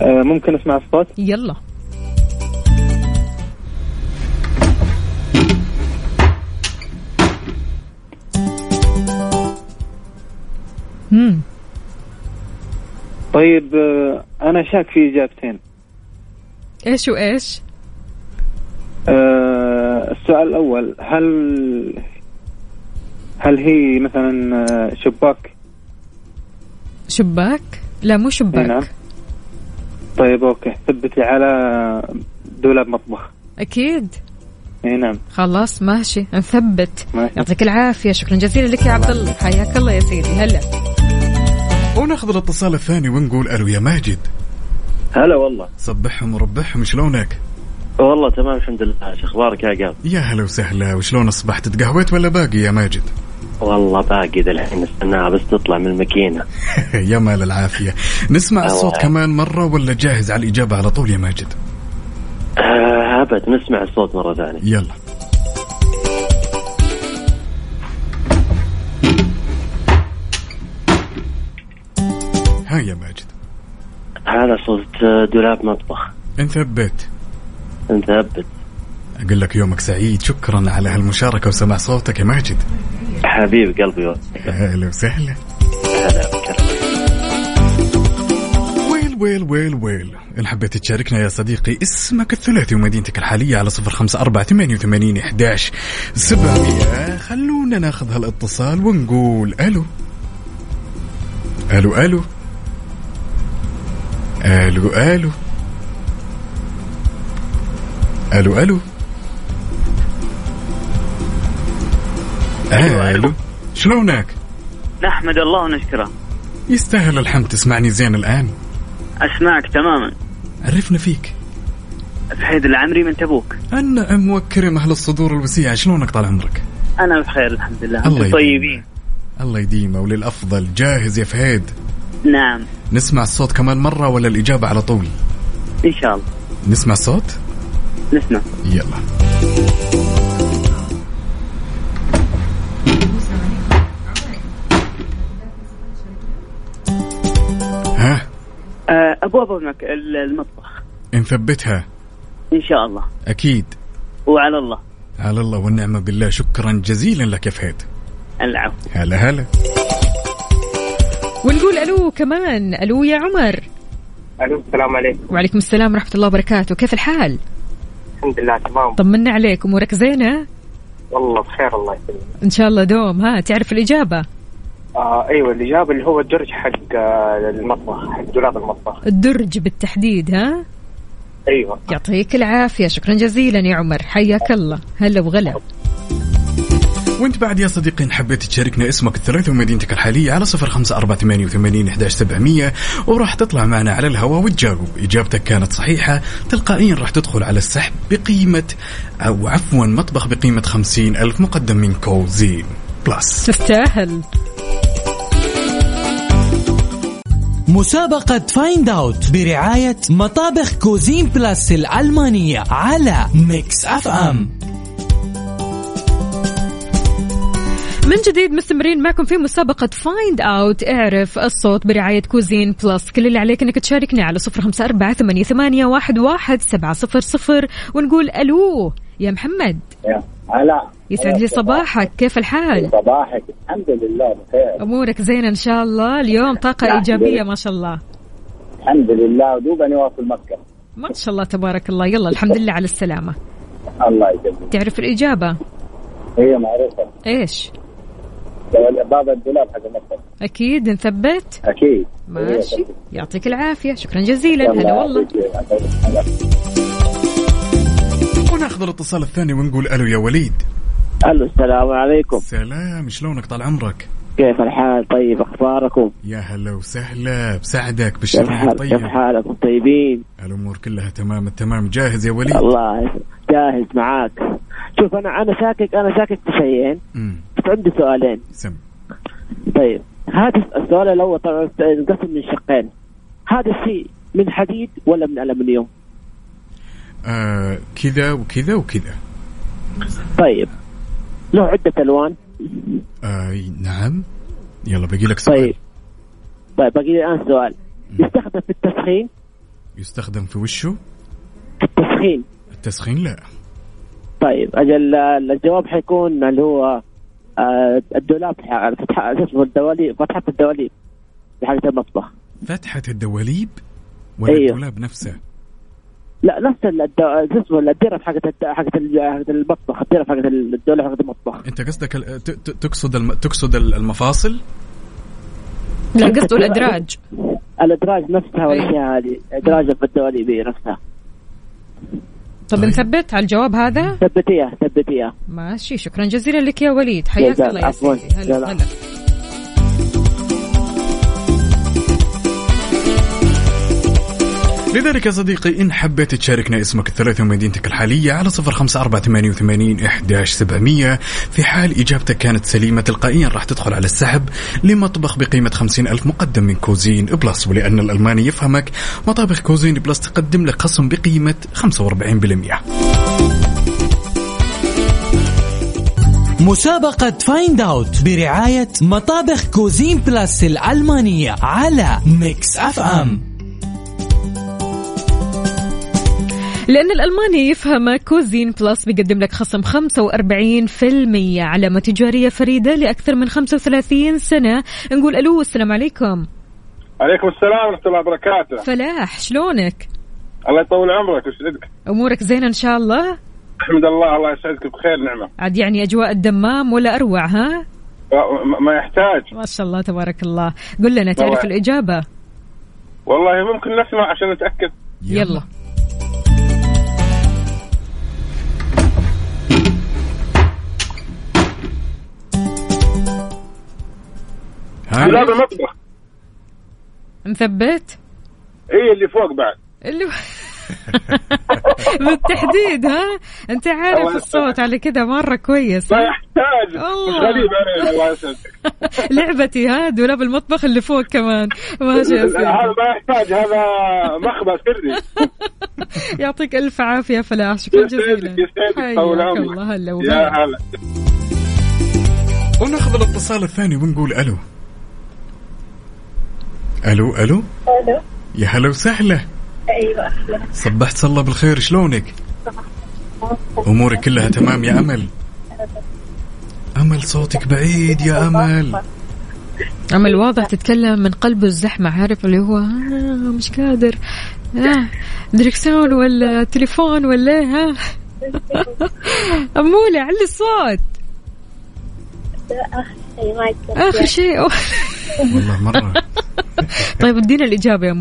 آه ممكن أسمع الصوت يلا. مم. طيب آه أنا شاك في إجابتين. إيش وإيش؟ آه السؤال الأول هل هل هي مثلا آه، شباك؟ شباك؟ لا مو إي نعم. شباك طيب okay. ثبتي على دولاب مطبخ. أكيد. إي نعم. خلاص ماشي. نثبت. يعطيك العافية. شكرا جزيلا لك يا عبد الله. حياك الله يا سيدي. هلا. وناخذ الاتصال الثاني ونقول ألو يا ماجد. هلا والله. صبحهم وربحهم شلونك؟ والله تمام الحمد لله. شو أخبارك يا قاب يا هلا وسهلا. وشلون أصبحت؟ تقهويت ولا باقي يا ماجد؟ والله باقي الحين استناها بس تطلع من الماكينة. يا مال العافية. نسمع الصوت كمان مرة ولا جاهز على الإجابة على طول يا ماجد؟ آه، أبد نسمع الصوت مرة ثانية. يلا. ها يا ماجد. هذا صوت آه، دولاب مطبخ. أنت بيت نثبت. أقول لك يومك سعيد. شكرا على هالمشاركة وسماع صوتك يا ماجد. حبيب قلبي. أهلا وسهلا. ويل ويل ويل ويل. إن حبيت تشاركنا يا صديقي اسمك الثلاثي ومدينتك الحالية على صفر خمسة أربعة ثمانية وثمانين إحداش سبعمية خلونا ناخذ هالاتصال ونقول ألو. ألو ألو. ألو ألو. ألو ألو. ألو شلونك؟ نحمد الله ونشكره. يستاهل الحمد تسمعني زين الآن؟ أسمعك تماما. عرفنا فيك. فهيد العمري من تبوك. أم وكرم أهل الصدور الوسيعة. شلونك طال عمرك؟ أنا بخير الحمد لله. الله. طيبين. الله يديمه وللأفضل. جاهز يا فهيد؟ نعم. نسمع الصوت كمان مرة ولا الإجابة على طول؟ إن شاء الله. نسمع الصوت؟ نسمع يلا. ها؟ آه، ابواب المك... المطبخ. نثبتها. إن شاء الله. أكيد. وعلى الله. على الله والنعمة بالله. شكرا جزيلا لك يا فهيد العفو. هلا هلا. ونقول ألو كمان. ألو يا عمر. ألو السلام عليكم. وعليكم السلام ورحمة الله وبركاته. كيف الحال؟ الحمد لله تمام. طمنا عليك أمورك زينة؟ والله بخير الله يسلمك. إن شاء الله دوم ها تعرف الإجابة؟ آه أيوه الإجابة اللي هو الدرج حق آه المطبخ حق دولاب المطبخ. الدرج بالتحديد ها؟ أيوه. يعطيك العافية شكرا جزيلا يا عمر حياك الله. هلا وغلا. وانت بعد يا صديقي إن حبيت تشاركنا اسمك الثلاثي ومدينتك الحالية على صفر خمسة أربعة ثمانية وثمانين إحداش سبعمية وراح تطلع معنا على الهواء وتجاوب. إجابتك كانت صحيحة تلقائيا راح تدخل على السحب بقيمة أو عفوا مطبخ بقيمة خمسين ألف مقدم من كوزين Plus. تستاهل. مسابقة Find Out برعاية مطابخ Cuisine Plus الألمانية على Mix FM من جديد مستمرين معكم في مسابقة Find Out اعرف الصوت برعاية Cuisine Plus كل اللي عليك إنك تشاركني على صفر خمسة أربعة ثمانية, ثمانية واحد, واحد سبعة صفر صفر ونقول ألو يا محمد. هلا. يسعد لي صباحك. كيف الحال؟ صباحك. الحمد لله بخير. أمورك زينة إن شاء الله. اليوم طاقة لا، إيجابية. ما شاء الله. الحمد لله. ودوبني واصل مكة ما شاء الله تبارك الله. يلا الحمد لله على السلامة. الله يجزيك. تعرف الإجابة؟ هي معروفة إيش؟ باب الدولاب حق المكة أكيد نثبت. أكيد. ماشي. يعطيك العافية. شكرا جزيلا. هلا والله. وناخذ الاتصال الثاني ونقول ألو يا وليد. ألو السلام عليكم. سلام شلونك؟ طال عمرك. كيف الحال؟ طيب أخباركم؟ يا هلا وسهلا. بساعدك كيف بالشرح حال كيف حالكم طيبين؟ الأمور كلها تمام التمام جاهز يا وليد؟ الله. جاهز معاك. شوف أنا أنا شاكك أنا شاكك في شيئين. عندي سؤالين. سم. طيب هذا السؤال الأول طبعا انقسم من شقين. هذا الشيء من حديد ولا من الومنيوم آه كذا وكذا وكذا. طيب. له عدة ألوان. آه نعم. يلا باقي لك سؤال. طيب. طيب باقي لي الآن سؤال. يستخدم في التسخين؟ يستخدم في وشه التسخين. التسخين لا. طيب أجل الجواب حيكون اللي هو الدولاب ح- فتحة شو اسمه الدواليب فتحة الدواليب في حاجة المطبخ. فتحة الدواليب ولا أيوه. الدولاب نفسه؟ لا نفس. شو اسمه الديرة حقت الد... حقت ال- حقت المطبخ الديرة حقت الدولة حقت المطبخ. أنت قصدك ال- ت- ت- تقصد الم... تقصد ال- المفاصل؟ لا قصده الأدراج. الأدراج نفسها والأشياء هذه ادراج في الدواليب هي نفسها. طب نثبت على الجواب هذا؟ ثبتيها ثبتيها ماشي شكرا جزيلا لك يا وليد. حياك الله يا. سيدي. هلا. هلا. لذلك يا صديقي إن حبيت تشاركنا اسمك الثلاثي ومدينتك الحالية على صفر خمسة أربعة ثمانية وثمانين إحداش سبعمية. في حال إجابتك كانت سليمة تلقائيا راح تدخل على السحب لمطبخ بقيمة خمسين ألف مقدم من Cuisine Plus ولأن الألماني يفهمك مطابخ Cuisine Plus تقدم لك خصم بقيمة 45% مسابقة Find Out برعاية مطابخ Cuisine Plus الألمانية على Mix FM لأن الألماني يفهم Cuisine Plus بيقدم لك خصم 45% علامة تجارية فريدة لأكثر من 35 سنة. نقول ألو السلام عليكم. عليكم السلام ورحمة الله وبركاته. فلاح شلونك؟ الله يطول عمرك ويسعدك أمورك زينة إن شاء الله؟ احمد الله الله يسعدك بخير نعمة. عاد يعني أجواء الدمام ولا أروع ها؟ ما- يحتاج. ما شاء الله تبارك الله. قل لنا تعرف. الإجابة؟ والله ممكن نسمع عشان نتأكد. يلا. دولاب المطبخ مثبت؟ اي اللي فوق بعد. اللي بالتحديد ها؟ أنت عارف الصوت على كده مرة كويس ما؟ يحتاج. غريب لعبتي ها دولاب المطبخ اللي فوق كمان. ماشي يا هذا ما يحتاج هذا مخبأ سري. يعطيك ألف عافية فلاح شكرا جزيلا. حياك عمرك الله هلا يا وغلا هلا. وناخذ الاتصال الثاني ونقول ألو. ألو ألو؟ ألو. يا هلا وسهلا. أيوه أهلا. صبحت الله بالخير شلونك؟ أمورك كلها تمام يا أمل؟ أمل صوتك بعيد يا أمل. أمل واضح تتكلم من قلب الزحمة عارف اللي هو آه مش قادر. آه دركسون ولا تليفون ولا ها أمولة علي الصوت. اخر شيء ما يقدر آخر شيء. والله مرة. طيب ادينا الإجابة يا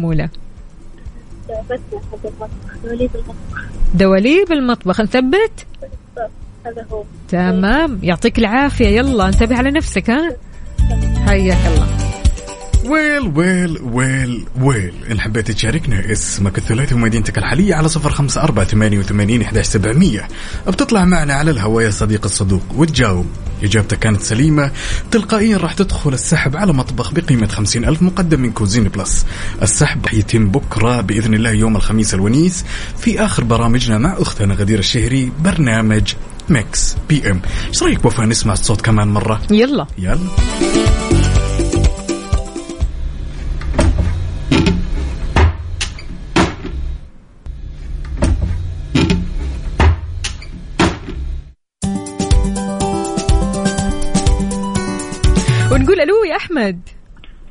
المطبخ. دوليب المطبخ. دواليب المطبخ. نثبت؟ هذا هو. تمام. يعطيك العافية. يلا انتبه على نفسك ها؟ حياك الله. ويل ويل ويل ويل. إن حبيت تشاركنا اسمك الثلاثي ومدينتك الحالية على صفر خمسة أربعة ثمانية وثمانين إحداش سبعمية. بتطلع معنا على الهواء يا صديق الصدوق وتجاوب. إجابتك كانت سليمة. تلقائيا راح تدخل السحب على مطبخ بقيمة خمسين ألف مقدم من Cuisine Plus. السحب راح يتم بكرة بإذن الله يوم الخميس الونيس. في آخر برامجنا مع أختنا غدير الشهري برنامج Mix PM. إيش رأيك وفاء نسمع الصوت كمان مرة؟ يلا. يلا. ونقول ألو يا أحمد.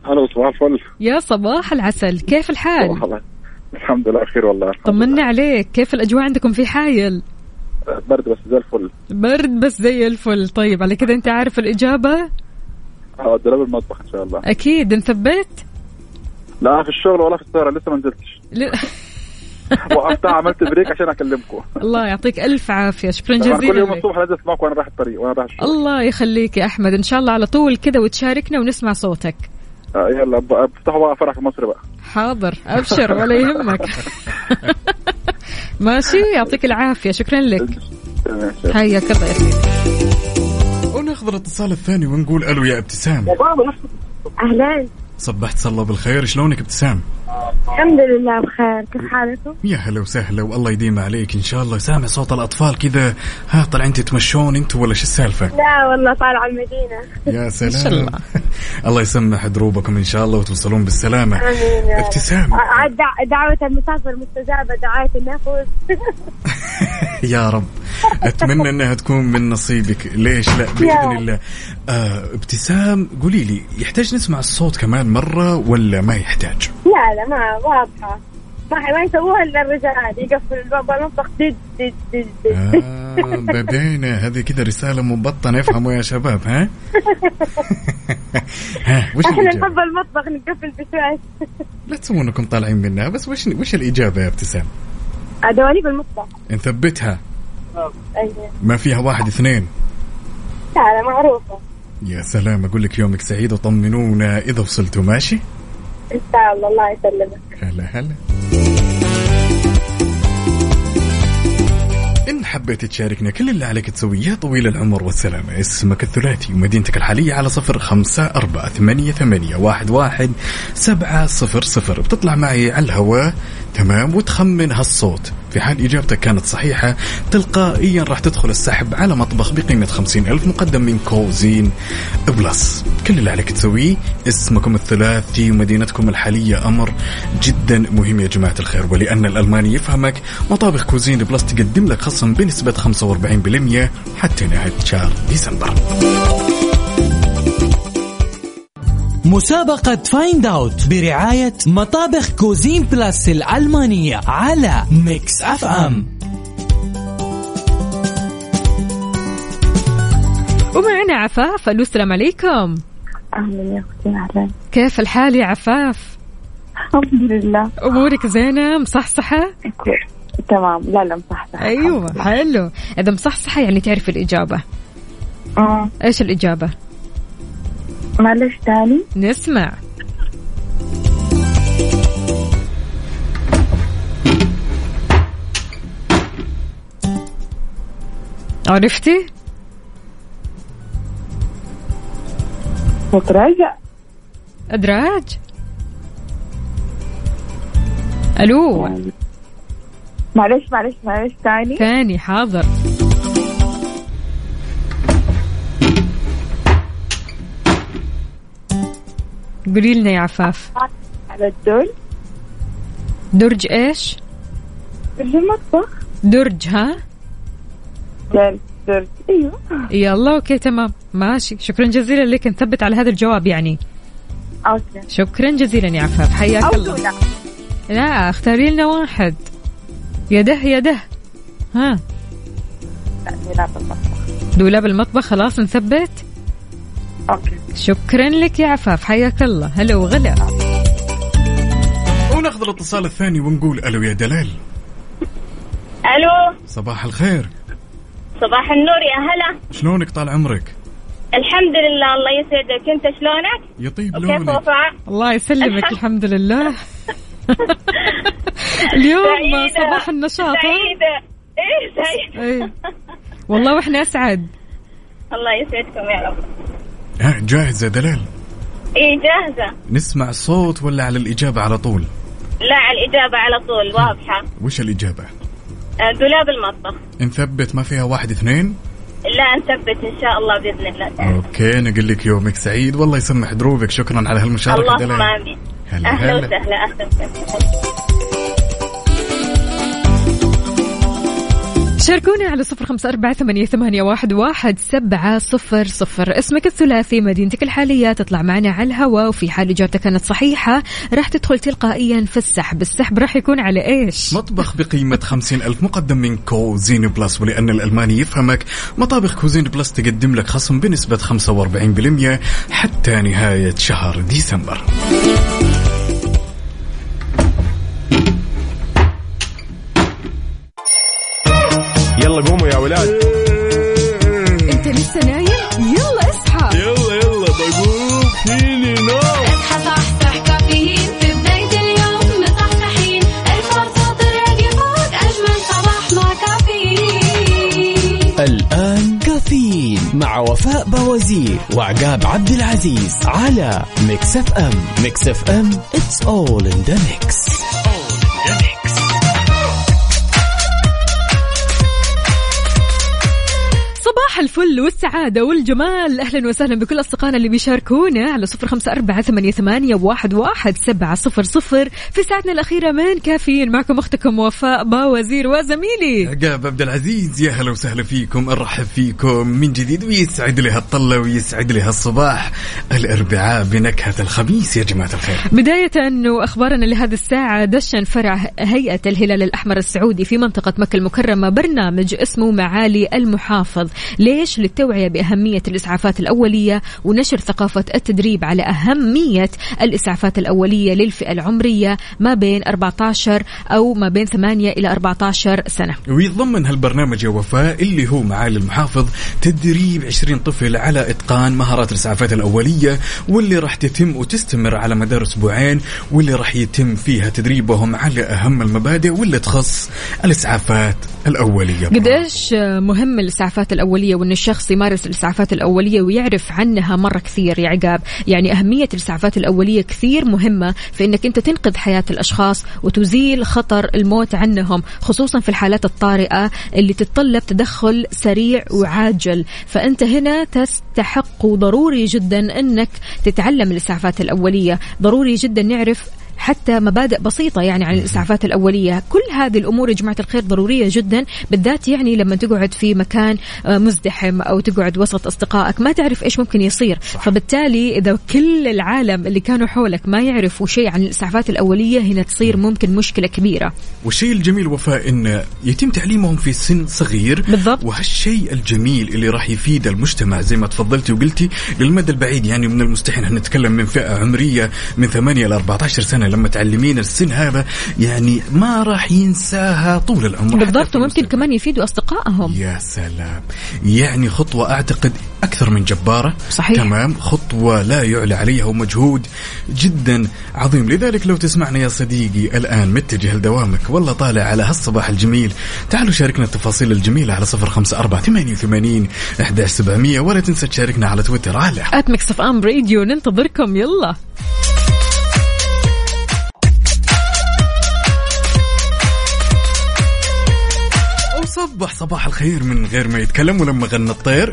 هلا صباح الفل. يا صباح العسل. كيف الحال؟ الحمد لله بخير والله. طمنا عليك. كيف الأجواء عندكم في حايل؟ برد بس زي الفل. برد بس زي الفل. طيب على كده أنت عارف الإجابة؟ آه دولاب المطبخ إن شاء الله. أكيد. نثبت لا في الشغل ولا في السيارة لسه ما نزلتش. وقفتها عملت بريك عشان أكلمكم. الله يعطيك ألف عافية. شكرا طبعاً كل جزيلا يوم. الصبح لازم اسمعك وأنا رايح الطريق وأنا رايح الشغل. الله يخليك يا أحمد. إن شاء الله على طول كذا وتشاركنا ونسمع صوتك. آه يلا ب- افتحوا بقى فرح في مصر بقى. حاضر. أبشر ولا يهمك. ماشي يعطيك العافية. شكرا لك. حياك الله يا سيدي وناخذ الاتصال الثاني ونقول ألو يا ابتسام. أهلا. صبحت الله بالخير. شلونك ابتسام؟ الحمد لله بخير. كيف حالكم؟ يا هلا وسهلا والله يديم عليك إن شاء الله. سامع صوت الأطفال كذا. ها طالعين تتمشون أنتوا ولا شو السالفة؟ لا والله طالعة المدينة. يا سلام. شاء الله. الله يسمح دروبكم إن شاء الله وتوصلون بالسلامة. آمين يا رب. ابتسام عاد دع- دعوة المسافر مستجابة دعاية النفوس يا رب. أتمنى أنها تكون من نصيبك. ليش لا؟ بإذن الله. آه ابتسام قولي لي يحتاج نسمع الصوت كمان مرة ولا ما يحتاج؟ لا لا ما واضحة. ما ما يسووها إلا الرجال. يقفل الباب المطبخ دد دد دد آه بدينا هذه كذا رسالة مبطنة. افهموا يا شباب ها؟ ها وش إحنا نحب المطبخ نقفل بشويش لا تسوون انكم طالعين منها بس وش وش الإجابة يا ابتسام؟ دواليب المطبخ. نثبتها. ما فيها واحد اثنين؟ لا لا معروفة. يا سلام أقول لك يومك سعيد وطمنونا إذا وصلتوا ماشي؟ إن شاء الله الله يسلمك. هلا هلا. إن حبيت تشاركنا كل اللي عليك تسويه يا طويل العمر والسلامة. اسمك الثلاثي ومدينتك الحالية على صفر خمسة أربعة ثمانية, ثمانية واحد, واحد سبعة صفر صفر. بتطلع معي على الهواء. تمام؟ وتخمن هالصوت. في حال إجابتك كانت صحيحة تلقائيا راح تدخل السحب على مطبخ بقيمة خمسين ألف مقدم من Cuisine Plus. كل اللي عليك تسويه اسمكم الثلاثي ومدينتكم الحالية أمر جدا مهم يا جماعة الخير. ولأن الألماني يفهمك مطابخ Cuisine Plus تقدم لك خصم بنسبة 45% حتى نهاية شهر ديسمبر. مسابقة Find Out برعاية مطابخ Cuisine Plus الألمانية على Mix FM ومعنا عفاف ألو السلام عليكم. أهلا يا أختي أهلا. كيف الحال يا عفاف؟ الحمد لله. أمورك زينة مصحصحة؟ تمام. لا لا مصحصح أيوه حلو. إذا مصحصحة يعني تعرف الإجابة. آه. إيش الإجابة؟ معلش تاني نسمع. عرفتي؟ متراجع. أدراج. ألو. معلش معلش معلش تاني ثاني حاضر. قولي لنا يا عفاف. على الدول درج إيش؟ في المطبخ. درج ها؟ درج درج. أيوه. يلا okay تمام. ماشي. شكرا جزيلا لك. نثبت على هذا الجواب يعني. okay. شكرا جزيلا يا عفاف. حياك الله. دولة لا اختاري لنا واحد. يا ده يا ده. ها؟ لا دولاب المطبخ. دولاب المطبخ خلاص نثبت. okay. شكرا لك يا عفاف حياك الله. هلا وغلا. وناخذ الاتصال الثاني ونقول ألو يا دلال. ألو. صباح الخير. صباح النور يا هلا. شلونك طال عمرك؟ الحمد لله الله يسعدك. أنت شلونك؟ يطيب لونك. وفاء الله يسلمك الحمد لله. اليوم سعيدة. صباح النشاط؟ سعيدة. إيه سعيدة. إيه. والله وإحنا أسعد. الله يسعدكم يا رب. ها جاهز يا دلال؟ إيه جاهزة. نسمع الصوت ولا على الإجابة على طول؟ لا على الإجابة على طول واضحة. وش الإجابة؟ آه، دولاب المطبخ. نثبت ما فيها واحد اثنين؟ لا نثبت إن شاء الله بإذن الله. أوكي نقول لك يومك سعيد والله يسمح دروبك. شكرا على هالمشاركة اللهم دلال. آمين. هلا أهلا هلا. وسهلا. أهلا وسهلا. شاركونا على صفر خمسة أربعة ثمانية, ثمانية واحد, واحد سبعة صفر صفر. اسمك الثلاثي مدينتك الحالية تطلع معنا على الهواء وفي حال إجابتك كانت صحيحة راح تدخل تلقائيا في السحب. السحب راح يكون على إيش؟ مطبخ بقيمة خمسين ألف مقدم من Cuisine Plus ولأن الألماني يفهمك مطابخ Cuisine Plus تقدم لك خصم بنسبة 45% حتى نهاية شهر ديسمبر. يلا قوموا يا ولاد. أنت لسه نايم؟ يلا اصحى. يلا يلا بقوم فيني نوم. اصحى صحصح كافيين. في بداية اليوم مصحصحين. الفرصة تراقي فوق أجمل صباح مع كافيين. الآن كافيين مع وفاء بوازير وعقاب عبد العزيز على Mix FM. Mix FM it's all in the mix. صباح الفل والسعادة والجمال. أهلا وسهلا بكل أصدقائنا اللي بيشاركونا على صفر خمسة أربعة ثمانية, ثمانية واحد, واحد سبعة صفر صفر. في ساعتنا الأخيرة من كافيين. معكم أختكم وفاء باوزير وزميلي. عقاب عبد العزيز يا هلا وسهلا فيكم. نرحب فيكم. من جديد ويسعد لي هالطلة ويسعد لي هالصباح. الأربعاء بنكهة الخميس يا جماعة الخير. بداية وأخبارنا لهذه الساعة دشن فرع هيئة الهلال الأحمر السعودي في منطقة مكة المكرمة برنامج اسمه معالي المحافظ. ليش؟ للتوعية بأهمية الإسعافات الأولية ونشر ثقافة التدريب على أهمية الإسعافات الأولية للفئة العمرية ما بين 14 أو ما بين 8 إلى 14 سنة ويتضمن هالبرنامج يا وفاء اللي هو معالي المحافظ تدريب 20 طفل على إتقان مهارات الإسعافات الأولية واللي راح تتم وتستمر على مدار أسبوعين واللي راح يتم فيها تدريبهم على أهم المبادئ واللي تخص الإسعافات الأولية قديش مهم الإسعافات الأولية الأولية وأن الشخص يمارس الإسعافات الأولية ويعرف عنها مرة كثير يا عقاب يعني أهمية الإسعافات الأولية كثير مهمة في أنك أنت تنقذ حياة الأشخاص وتزيل خطر الموت عنهم خصوصا في الحالات الطارئة اللي تتطلب تدخل سريع وعاجل. فأنت هنا تستحق وضروري جدا أنك تتعلم الإسعافات الأولية. ضروري جدا نعرف حتى مبادئ بسيطة يعني عن الإسعافات الأولية. كل هذه الأمور يا جماعة الخير ضرورية جدا بالذات يعني لما تقعد في مكان آه، مزدحم أو تقعد وسط أصدقائك ما تعرف إيش ممكن يصير. صح. فبالتالي إذا كل العالم اللي كانوا حولك ما يعرفوا شيء عن الإسعافات الأولية هنا تصير ممكن مشكلة كبيرة. والشيء الجميل وفاء إن يتم تعليمهم في سن صغير. بالضبط. وهالشيء الجميل اللي راح يفيد المجتمع زي ما تفضلتي وقلتي للمدى البعيد يعني من المستحيل نتكلم من فئة عمرية من 8 ل 14 سنة. لما تعلمين السن هذا يعني ما راح ينساها طول العمر. بالضبط وممكن كمان يفيدوا أصدقائهم. يا سلام. يعني خطوة أعتقد أكثر من جبارة. صحيح. تمام. خطوة لا يعلى عليها ومجهود جدا عظيم. لذلك لو تسمعنا يا صديقي الآن متجه لدوامك والله طالع على هالصباح الجميل. تعالوا شاركنا التفاصيل الجميلة على صفر خمسة أربعة ثمانية وثمانين أحداش سبعمية ولا تنسى تشاركنا على تويتر. على. at Mix FM Radio ننتظركم. يلا. وصبح صباح الخير من غير ما يتكلم ولما غنى الطير.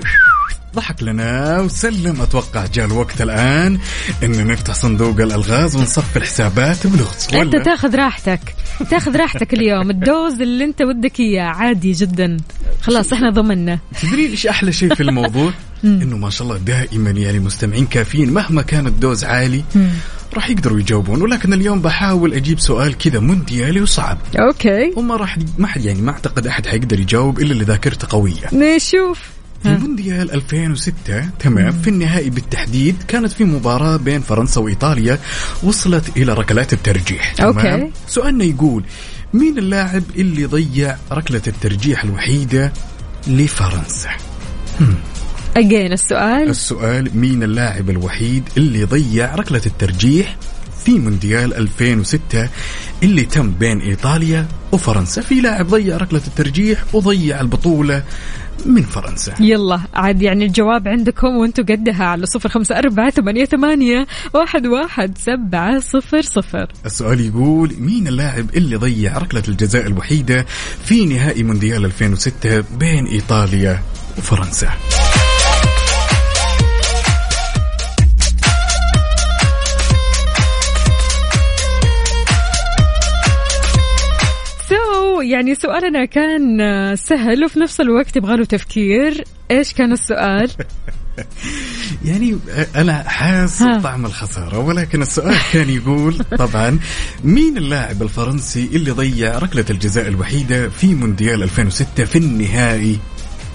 ضحك لنا وسلم. أتوقع جاء الوقت الآن إن نفتح صندوق الألغاز ونصفي الحسابات بلغز أنت تاخذ راحتك. تاخذ راحتك اليوم. ال dose اللي أنت ودك إياه عادي جدا. خلاص إحنا ضمننا. تدرين إيش أحلى شيء في الموضوع؟ إنه ما شاء الله دائما يعني مستمعين كافيين مهما كان ال dose عالي. راح يقدروا يجاوبون ولكن اليوم بحاول أجيب سؤال كذا مونديالي وصعب. okay. وما راح ما حد يعني ما أعتقد أحد حيقدر يجاوب إلا اللي ذاكرته قوية. نشوف. في مونديال 2006 تمام في النهائي بالتحديد كانت في مباراة بين فرنسا وإيطاليا وصلت إلى ركلات الترجيح تمام؟ okay. سؤالنا يقول مين اللاعب اللي ضيع ركلة الترجيح الوحيدة لفرنسا؟ أجين السؤال. السؤال مين اللاعب الوحيد اللي ضيع ركلة الترجيح في مونديال 2006 اللي تم بين إيطاليا وفرنسا؟ في لاعب ضيع ركلة الترجيح وضيع البطولة من فرنسا. يلا عاد يعني الجواب عندكم وأنتم قدها على صفر خمسة أربعة ثمانية, ثمانية واحد, واحد سبعة صفر صفر. السؤال يقول مين اللاعب اللي ضيع ركلة الجزاء الوحيدة في نهائي مونديال 2006 بين إيطاليا وفرنسا؟ يعني سؤالنا كان سهل وفي نفس الوقت يبغى له تفكير. إيش كان السؤال؟ يعني أنا حاس. بطعم الخسارة ولكن السؤال كان يقول طبعا مين اللاعب الفرنسي اللي ضيع ركلة الجزاء الوحيدة في مونديال 2006 في النهائي؟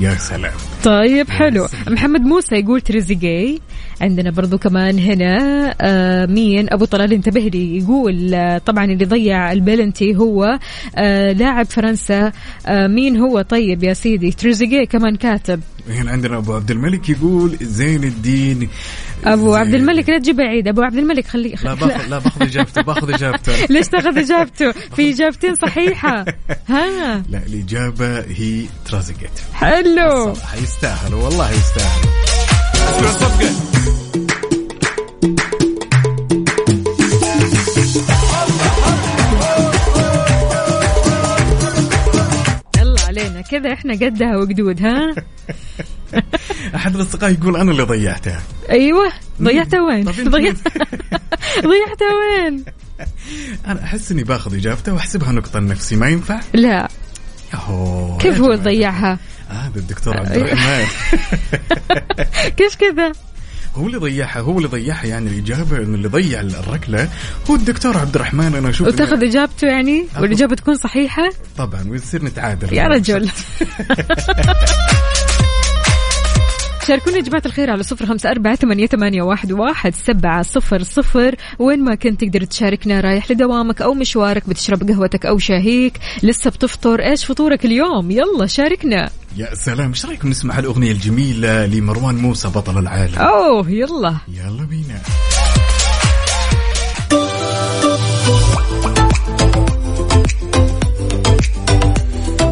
يا سلام. طيب حلو. محمد موسى يقول تريزيجي عندنا برضو كمان هنا آه مين؟ أبو طلال انتبه لي يقول آه طبعا اللي ضيع البلنتي هو آه لاعب فرنسا آه مين هو؟ طيب يا سيدي تريزيجي كمان كاتب. هنا عندنا أبو عبد الملك يقول زين الدين. أبو زين- عبد الملك لا تجيب بعيد أبو عبد الملك خليه لا باخذ لا باخذ إجابته باخذ إجابته. ليش تاخذ إجابته؟ في إجابتين صحيحة. ها. لا الإجابة هي ترازيجيت حلو. حيستاهل والله يستاهل. اسمع صفقه يلا علينا. كذا إحنا قدها وقدود ها؟ أحد الاصدقاء يقول أنا اللي ضيعتها. أيوه. ضيعتها وين؟ طب أنت ضيعت ضيعتها وين؟ أنا أحس إني باخذ إجابته وأحسبها نقطة لنفسي ما ينفع؟ لا. كيف هو. ضيعها؟ هذا الدكتور عبد الرحمن. كيف كذا هو اللي ضيعها هو اللي ضيعها يعني الاجابه إنه اللي ضيع الركلة. هو الدكتور عبد الرحمن أنا أشوف وتاخذ إنه- إجابته يعني؟ والإجابة تكون صحيحة؟ طبعا ويصير نتعادل. يا رجل. شاركونا يا جماعة الخير على صفر خمسة أربعة ثمانية, ثمانية واحد, واحد سبعة صفر صفر. وين ما كنت تقدر تشاركنا رايح لدوامك أو مشوارك بتشرب قهوتك أو شاهيك لسه بتفطر إيش فطورك اليوم؟ يلا شاركنا. يا سلام إيش رأيكم نسمع الاغنيه الجميلة لمروان موسى بطل العالم؟ أوه يلا. يلا بينا.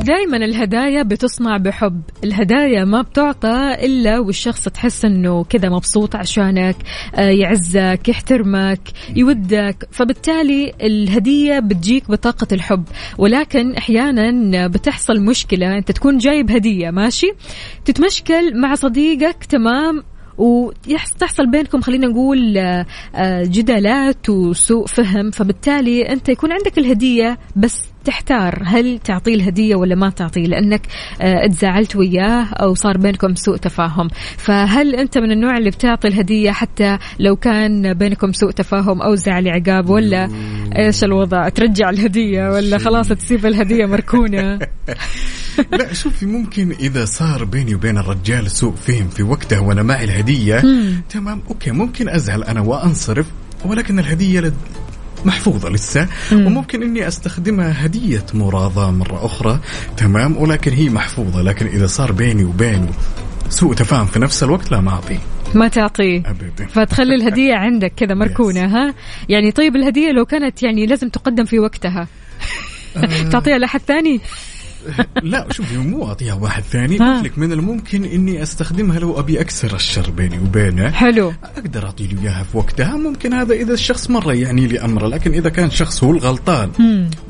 دائما الهدايا بتصنع بحب. الهدايا ما بتعطى إلا والشخص تحس أنه كذا مبسوط عشانك آه، يعزك يحترمك يودك. فبالتالي الهدية بتجيك بطاقة الحب. ولكن أحيانا بتحصل مشكلة. أنت تكون جايب هدية ماشي؟ تتمشكل مع صديقك تمام؟ وتحصل بينكم خلينا نقول آه، آه، جدالات وسوء فهم. فبالتالي أنت يكون عندك الهدية بس تحتار هل تعطيه الهدية ولا ما تعطيه؟ لأنك آه، اتزاعلت وياه أو صار بينكم سوء تفاهم. فهل أنت من النوع اللي بتعطي الهدية حتى لو كان بينكم سوء تفاهم أو زعل عقاب؟ ولا إيش الوضع؟ ترجع الهدية ولا خلاص تسيب الهدية مركونة؟ لا شوفي ممكن إذا صار بيني وبين الرجال سوء فهم في وقتها وأنا معي الهدية. تمام أوكي ممكن أزعل أنا وأنصرف ولكن الهدية محفوظة لسه مم. وممكن إني أستخدمها هدية مراضاة مرة أخرى. تمام؟ ولكن هي محفوظة لكن إذا صار بيني وبينه سوء تفاهم في نفس الوقت لا ما أعطيه. ما تعطيه. ابدا. فتخلي الهدية عندك كذا مركونة ها؟ يعني طيب الهدية لو كانت يعني لازم تقدم في وقتها. تعطيها لأحد ثاني؟ لا شوفي مو أعطيها واحد ثاني. قلت لك من الممكن إني أستخدمها لو أبي أكسر الشر بيني وبينه. حلو. أقدر أعطي له إياها في وقتها. ممكن هذا إذا الشخص مره يعني لي امره لكن إذا كان شخص هو الغلطان.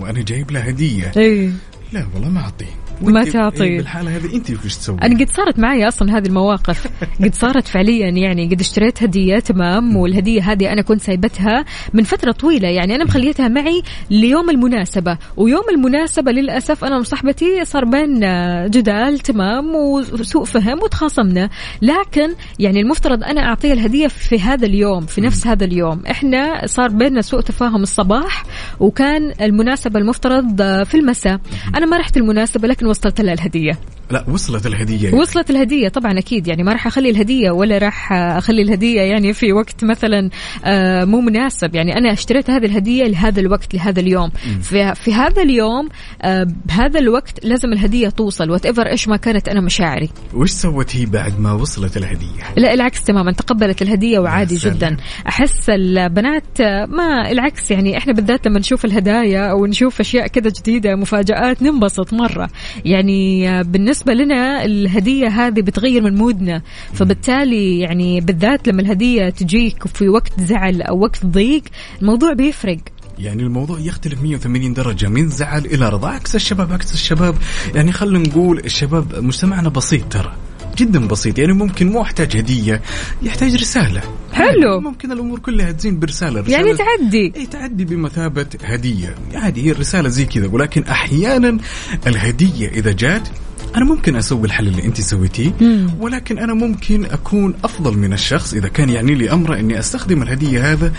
وأنا جايب له هدية. اي لا والله ما أعطيه. ما. إيه، بالحالة هذه انت وش تسوي؟ أنا قد صارت معي أصلا هذه المواقف. قد صارت فعليا يعني قد اشتريت هدية تمام؟ والهدية هذه أنا كنت سايبتها من فترة طويلة. يعني أنا مخليتها معي ليوم المناسبة. ويوم المناسبة للأسف أنا وصاحبتي صار بيننا جدال تمام؟ وسوء فهم وتخاصمنا. لكن يعني المفترض أنا اعطيها الهدية في هذا اليوم في نفس هذا اليوم. إحنا صار بيننا سوء تفاهم الصباح وكان المناسبة المفترض في المساء. أنا ما رحت المناسبة لكن وصلت لها الهدية. لا وصلت الهدية. وصلت الهدية طبعا أكيد. يعني ما راح أخلي الهدية ولا راح أخلي الهدية يعني في وقت مثلا آه، مو مناسب. يعني أنا اشتريت هذه الهدية لهذا الوقت لهذا اليوم. في, في هذا اليوم آه، بهذا الوقت لازم الهدية توصل. whatever إيش ما كانت أنا مشاعري. وش سوت هي بعد ما وصلت الهدية؟ لا العكس تماما. تقبلت الهدية وعادي. جدا. أحس البنات آه، ما العكس. يعني إحنا بالذات لما نشوف الهدايا أو نشوف أشياء كذا جديدة مفاجآت ننبسط مرة. يعني آه، بالنسبة لنا الهدية هذه بتغير من مودنا. فبالتالي يعني بالذات لما الهدية تجيك في وقت زعل أو وقت ضيق الموضوع بيفرق. يعني الموضوع يختلف 180 درجة من زعل إلى رضا. عكس الشباب عكس الشباب. يعني خلينا نقول الشباب مجتمعنا بسيط ترى. جدا بسيط يعني ممكن مو يحتاج هدية يحتاج رسالة. حلو. ممكن الأمور كلها تزين برسالة رسالة. يعني تعدي. أي تعدي بمثابة هدية. عادي هي الرسالة زي كذا ولكن أحيانا الهدية إذا جات أنا ممكن أسوي الحل اللي أنت سويتيه. ولكن أنا ممكن أكون أفضل من الشخص إذا كان يعني لي أمره إني أستخدم الهدية هذا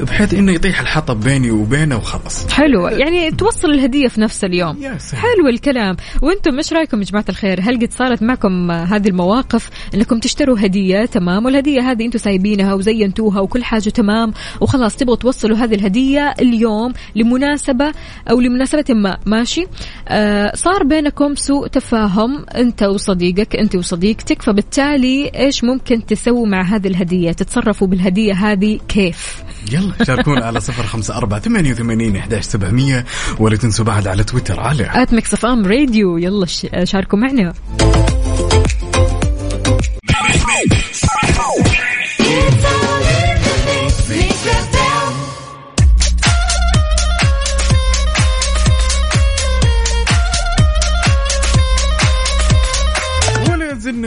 بحيث إنه يطيح الحطب بيني وبينه وخلاص. حلو. يعني توصل الهدية في نفس اليوم. حلو الكلام. وأنتم إيش رأيكم يا جماعة الخير؟ هل قد صارت معكم هذه المواقف إنكم تشتروا هدية؟ تمام. والهدية هذه أنتم سايبينها وزينتوها وكل حاجة تمام وخلاص تبغوا توصلوا هذه الهدية اليوم لمناسبة أو لمناسبة ما. ماشي؟ آه صار بينكم سوء تفاهم. أنت وصديقك أنت وصديقتك. فبالتالي إيش ممكن تسووا مع هذه الهدية؟ تتصرفوا بالهدية هذه كيف؟ يلا شاركونا على صفر خمسة أربعة ثمانية وثمانين إحداش سبعمية ولا تنسوا بعد على تويتر. على at Mix FM Radio يلا شاركوا معنا.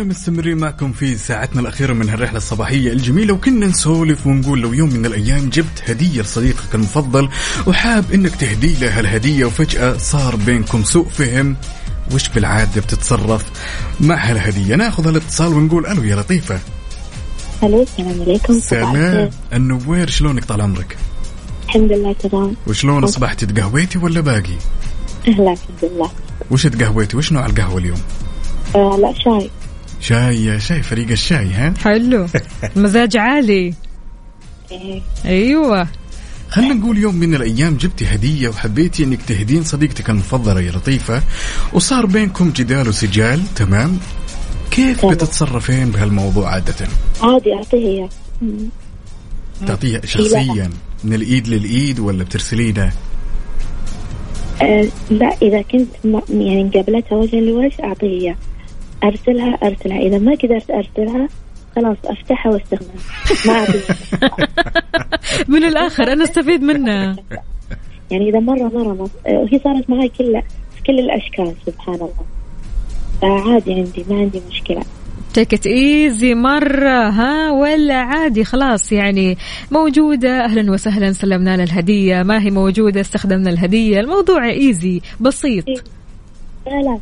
مستمرين معكم في ساعتنا الأخيرة من هالرحلة الصباحية الجميلة وكنا نسولف ونقول لو يوم من الأيام جبت هدية لصديقك المفضل وحاب إنك تهدي له هالهدية وفجأة صار بينكم سوء فهم وش بالعادة بتتصرف مع هالهدية؟ ناخذ هالاتصال ونقول ألو يا لطيفة. ألو السلام عليكم. سلام. النوير شلونك طال عمرك؟ الحمد لله تمام. وشلون أصبحت؟ تقهويتي ولا باقي؟ أهلا الحمد لله. وش تقهويتي؟ وش نوع القهوة اليوم؟ آه لا شاي. شاي شاي فريق الشاي ها؟ حلو. المزاج عالي. أيوه. خلينا نقول يوم من الأيام جبتي هدية وحبيتي إنك تهدين صديقتك المفضلة يا لطيفة؟ وصار بينكم جدال وسجال تمام؟ كيف. بتتصرفين بهالموضوع عادة؟ عادي أعطيه إياه. تعطيها شخصيا من الإيد للإيد ولا بترسلينه؟ آه لا إذا كنت م- يعني مقابلتها وجها لوجه أعطيها إياه. أرسلها أرسلها. إذا ما قدرت أرسلها خلاص أفتحها وأستخدمها. ما من الآخر أنا أستفيد منها. يعني إذا مرة مرة ما آه، وهي صارت معي كل في كل الأشكال سبحان الله. فعادي عندي ما عندي مشكلة. تيك ات ايزي مرة ها؟ ولا عادي خلاص يعني موجودة. أهلا وسهلا سلمنا لها الهدية. ما هي موجودة استخدمنا الهدية. الموضوع ايزي بسيط. لا لا.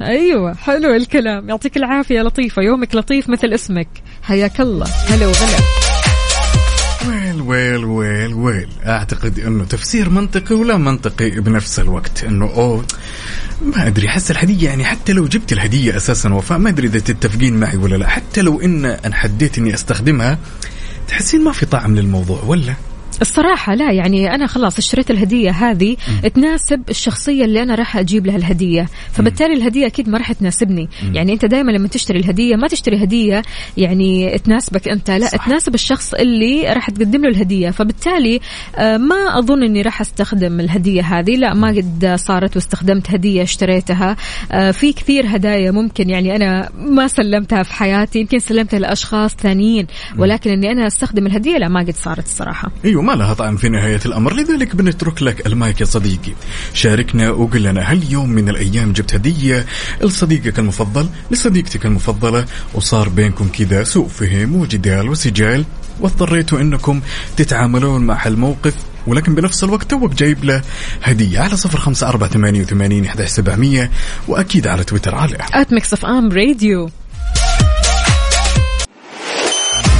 أيوه حلو الكلام. يعطيك العافية لطيفة. يومك لطيف مثل اسمك. حياك الله. هلا وغلا. ويل ويل ويل ويل. أعتقد إنه تفسير منطقي ولا منطقي بنفس الوقت. إنه اوه ما أدري. حس الهديه يعني حتى لو جبت الهديه أساسا وفاء ما أدري إذا تتفقين معي ولا لا. حتى لو إن انحديت إني أستخدمها تحسين ما في طعم للموضوع ولا؟ الصراحة لا يعني أنا خلاص اشتريت الهدية هذه تناسب الشخصية اللي أنا راح أجيب لها الهدية. فبالتالي الهدية أكيد ما راح تناسبني. يعني أنت دائما لما تشتري الهدية ما تشتري هدية يعني تناسبك أنت لا صح. تناسب الشخص اللي راح تقدم له الهدية. فبالتالي آه، ما أظن أني راح أستخدم الهدية هذه. لا ما قد صارت واستخدمت هدية اشتريتها. آه، في كثير هدايا ممكن يعني أنا ما سلمتها في حياتي. يمكن سلمتها لأشخاص ثانيين. ولكن أني أنا أستخدم الهدية لا ما قد صارت الصراحة. أيوه ما لها طعم في نهاية الأمر لذلك بنترك لك المايك يا صديقي. شاركنا وقل لنا هل يوم من الأيام جبت هدية لصديقك المفضل لصديقتك المفضلة؟ وصار بينكم كذا سوء فهم وجدال وسجال واضطريتوا إنكم تتعاملون مع الموقف ولكن بنفس الوقت توك جايب له هدية على صفر خمسة أربعة ثمانية وثمانين إحدى سبعمية وأكيد على تويتر على at Mix FM Radio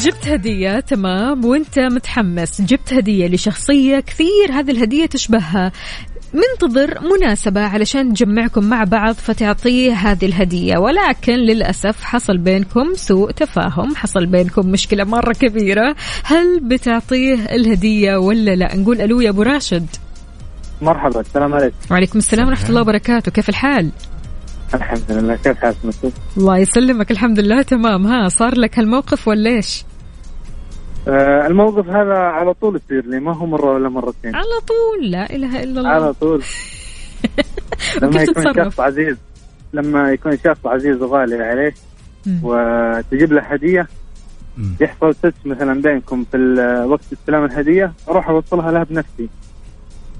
جبت هدية تمام وانت متحمس. جبت هدية لشخصية كثير هذه الهدية تشبهها. منتظر مناسبة علشان تجمعكم مع بعض فتعطيه هذه الهدية. ولكن للأسف حصل بينكم سوء تفاهم حصل بينكم مشكلة مرة كبيرة. هل بتعطيه الهدية ولا لا؟ نقول ألو يا أبو راشد. مرحبا السلام عليكم. وعليكم السلام ورحمة الله وبركاته. كيف الحال؟ الحمد لله كيف حالك؟ الله يسلمك الحمد لله تمام. ها صار لك هالموقف ولا إيش؟ آه الموقف هذا على طول يصير لي ما هو مرة ولا مرتين. على طول؟ لا إله إلا الله. على طول. لما يكون تتصرف؟ شخص عزيز لما يكون شخص عزيز وغالي عليه. وتجيب له هدية يحصل تتش مثلا بينكم في وقت استلام الهدية أروح أوصلها له بنفسي.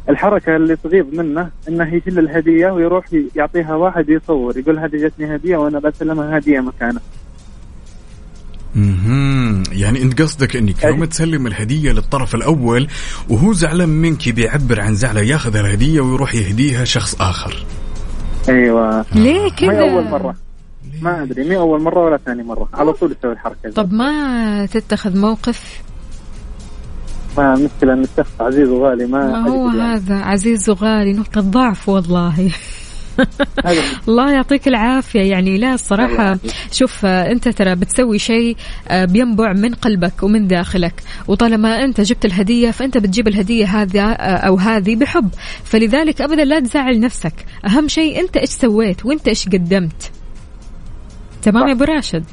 الحركة اللي تغيظ منه إنه يشيل الهدية ويروح يعطيها واحد يصور يقول هذه جتني هدية وأنا بسلمها هدية مكانه. مهم. يعني انت قصدك انك يوم تسلم الهدية للطرف الأول وهو زعلان منك بيعبر عن زعله ياخذ الهدية ويروح يهديها شخص آخر. أيوه. ليه ما كذا؟ هي أول مرة. ما أدري مي أول مرة ولا ثاني مرة. على طول يسوي الحركة دي طب ما تتخذ موقف؟ ما مشكلة ان الشخص عزيز وغالي ما, ما هو يعني. هذا عزيز وغالي نقطة ضعف والله. الله يعطيك العافية. يعني لا الصراحة شوف آه، أنت ترى بتسوي شيء آه، بينبع من قلبك ومن داخلك. وطالما أنت جبت الهدية فأنت بتجيب الهدية هذا آه، أو هذه بحب. فلذلك أبدا لا تزعل نفسك. أهم شيء أنت إيش سويت وأنت إيش قدمت. تمام يا أبو راشد؟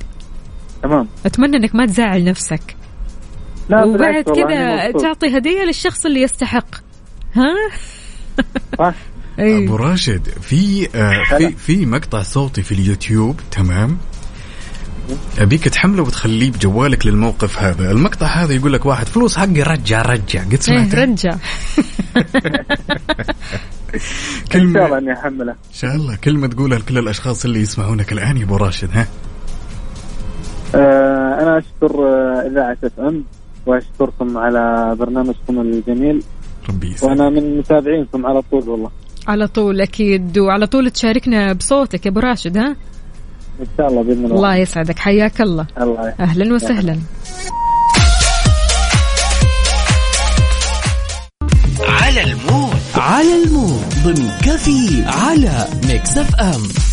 تمام. أتمنى أنك ما تزعل نفسك. لا وبعد كذا. تعطي هدية للشخص اللي يستحق. ها؟ صح أبو راشد في آه في في مقطع صوتي في اليوتيوب تمام؟ أبيك تحمله وتخليه بجوالك للموقف هذا. المقطع هذا يقول لك واحد فلوس حقي رجع رجع. قد إيه سمعت رجع. إن كلمة شاء الله إني أحمله. إن شاء الله. كلمة تقولها لكل الأشخاص اللي يسمعونك الآن يا أبو راشد ها؟ آه أنا أشكر آه، إذاعة FM وأشكركم على برنامجكم الجميل. ربي يسعدك. وأنا من متابعينكم على طول والله. على طول أكيد وعلى طول تشاركنا بصوتك يا أبو راشد ها؟ إن شاء الله بإذن الله. الله يسعدك حياك الله. الله أهلا وسهلا. على ال mood. على ال mood. ضمن كافيين على Mix FM.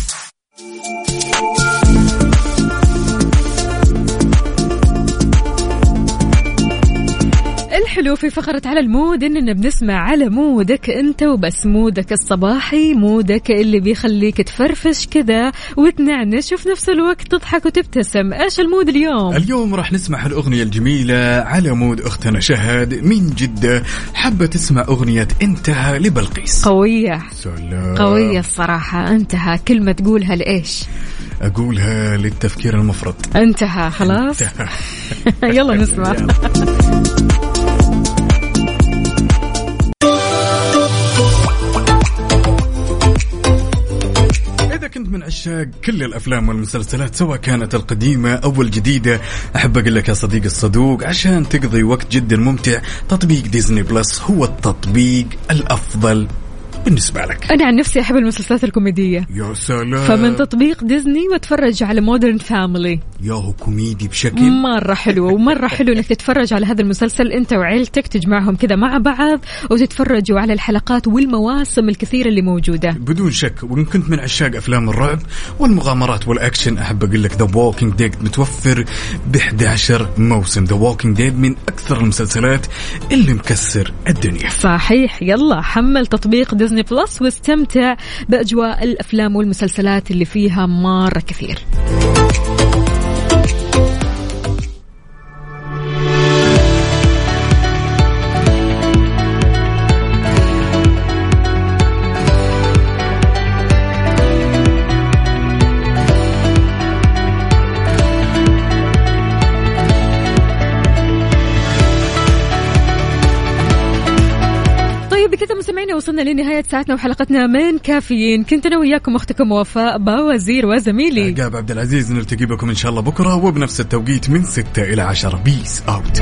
الحلو في فقرة على ال mood إننا بنسمع على mood ك أنت وبس. mood ك الصباحي mood ك اللي بيخليك تفرفش كذا وتنعنش وفي نفس الوقت تضحك وتبتسم. إيش ال mood اليوم؟ اليوم راح نسمع الأغنية الجميلة على mood أختنا شهد من جدة. حابة تسمع أغنية انتهى لبلقيس. قوية. سلام. قوية الصراحة. انتهى. كلمة تقولها لإيش؟ أقولها للتفكير المفرط. انتهى. خلاص؟ يلا نسمع. من عشاق كل الأفلام والمسلسلات سواء كانت القديمة أو الجديدة. أحب أقول لك يا صديقي الصدوق عشان تقضي وقت جدا ممتع تطبيق ديزني بلس هو التطبيق الأفضل. بالنسبة لك. أنا عن نفسي أحب المسلسلات الكوميدية. يا سلام. فمن تطبيق ديزني واتفرج على Modern Family يا هو كوميدي بشكل مرة حلو ومرة حلو إنك تتفرج على هذا المسلسل. أنت وعيلتك تجمعهم كذا مع بعض وتتفرجوا على الحلقات والمواسم الكثيرة اللي موجودة. بدون شك وإن كنت من عشاق أفلام الرعب والمغامرات والأكشن أحب أقول لك The Walking Dead متوفر ب 11 موسم. The Walking Dead من أكثر المسلسلات اللي مكسر الدنيا. صحيح. يلا حمل تطبيق ديزني. بلس واستمتع بأجواء الأفلام والمسلسلات اللي فيها مرة كثير. وصلنا لنهاية ساعتنا وحلقتنا من كافيين. كنت أنا وياكم أختكم وفاء باوزير وزميلي. عقاب عبد العزيز نلتقي بكم إن شاء الله بكرة وبنفس التوقيت من 6 إلى 10 بيس أوت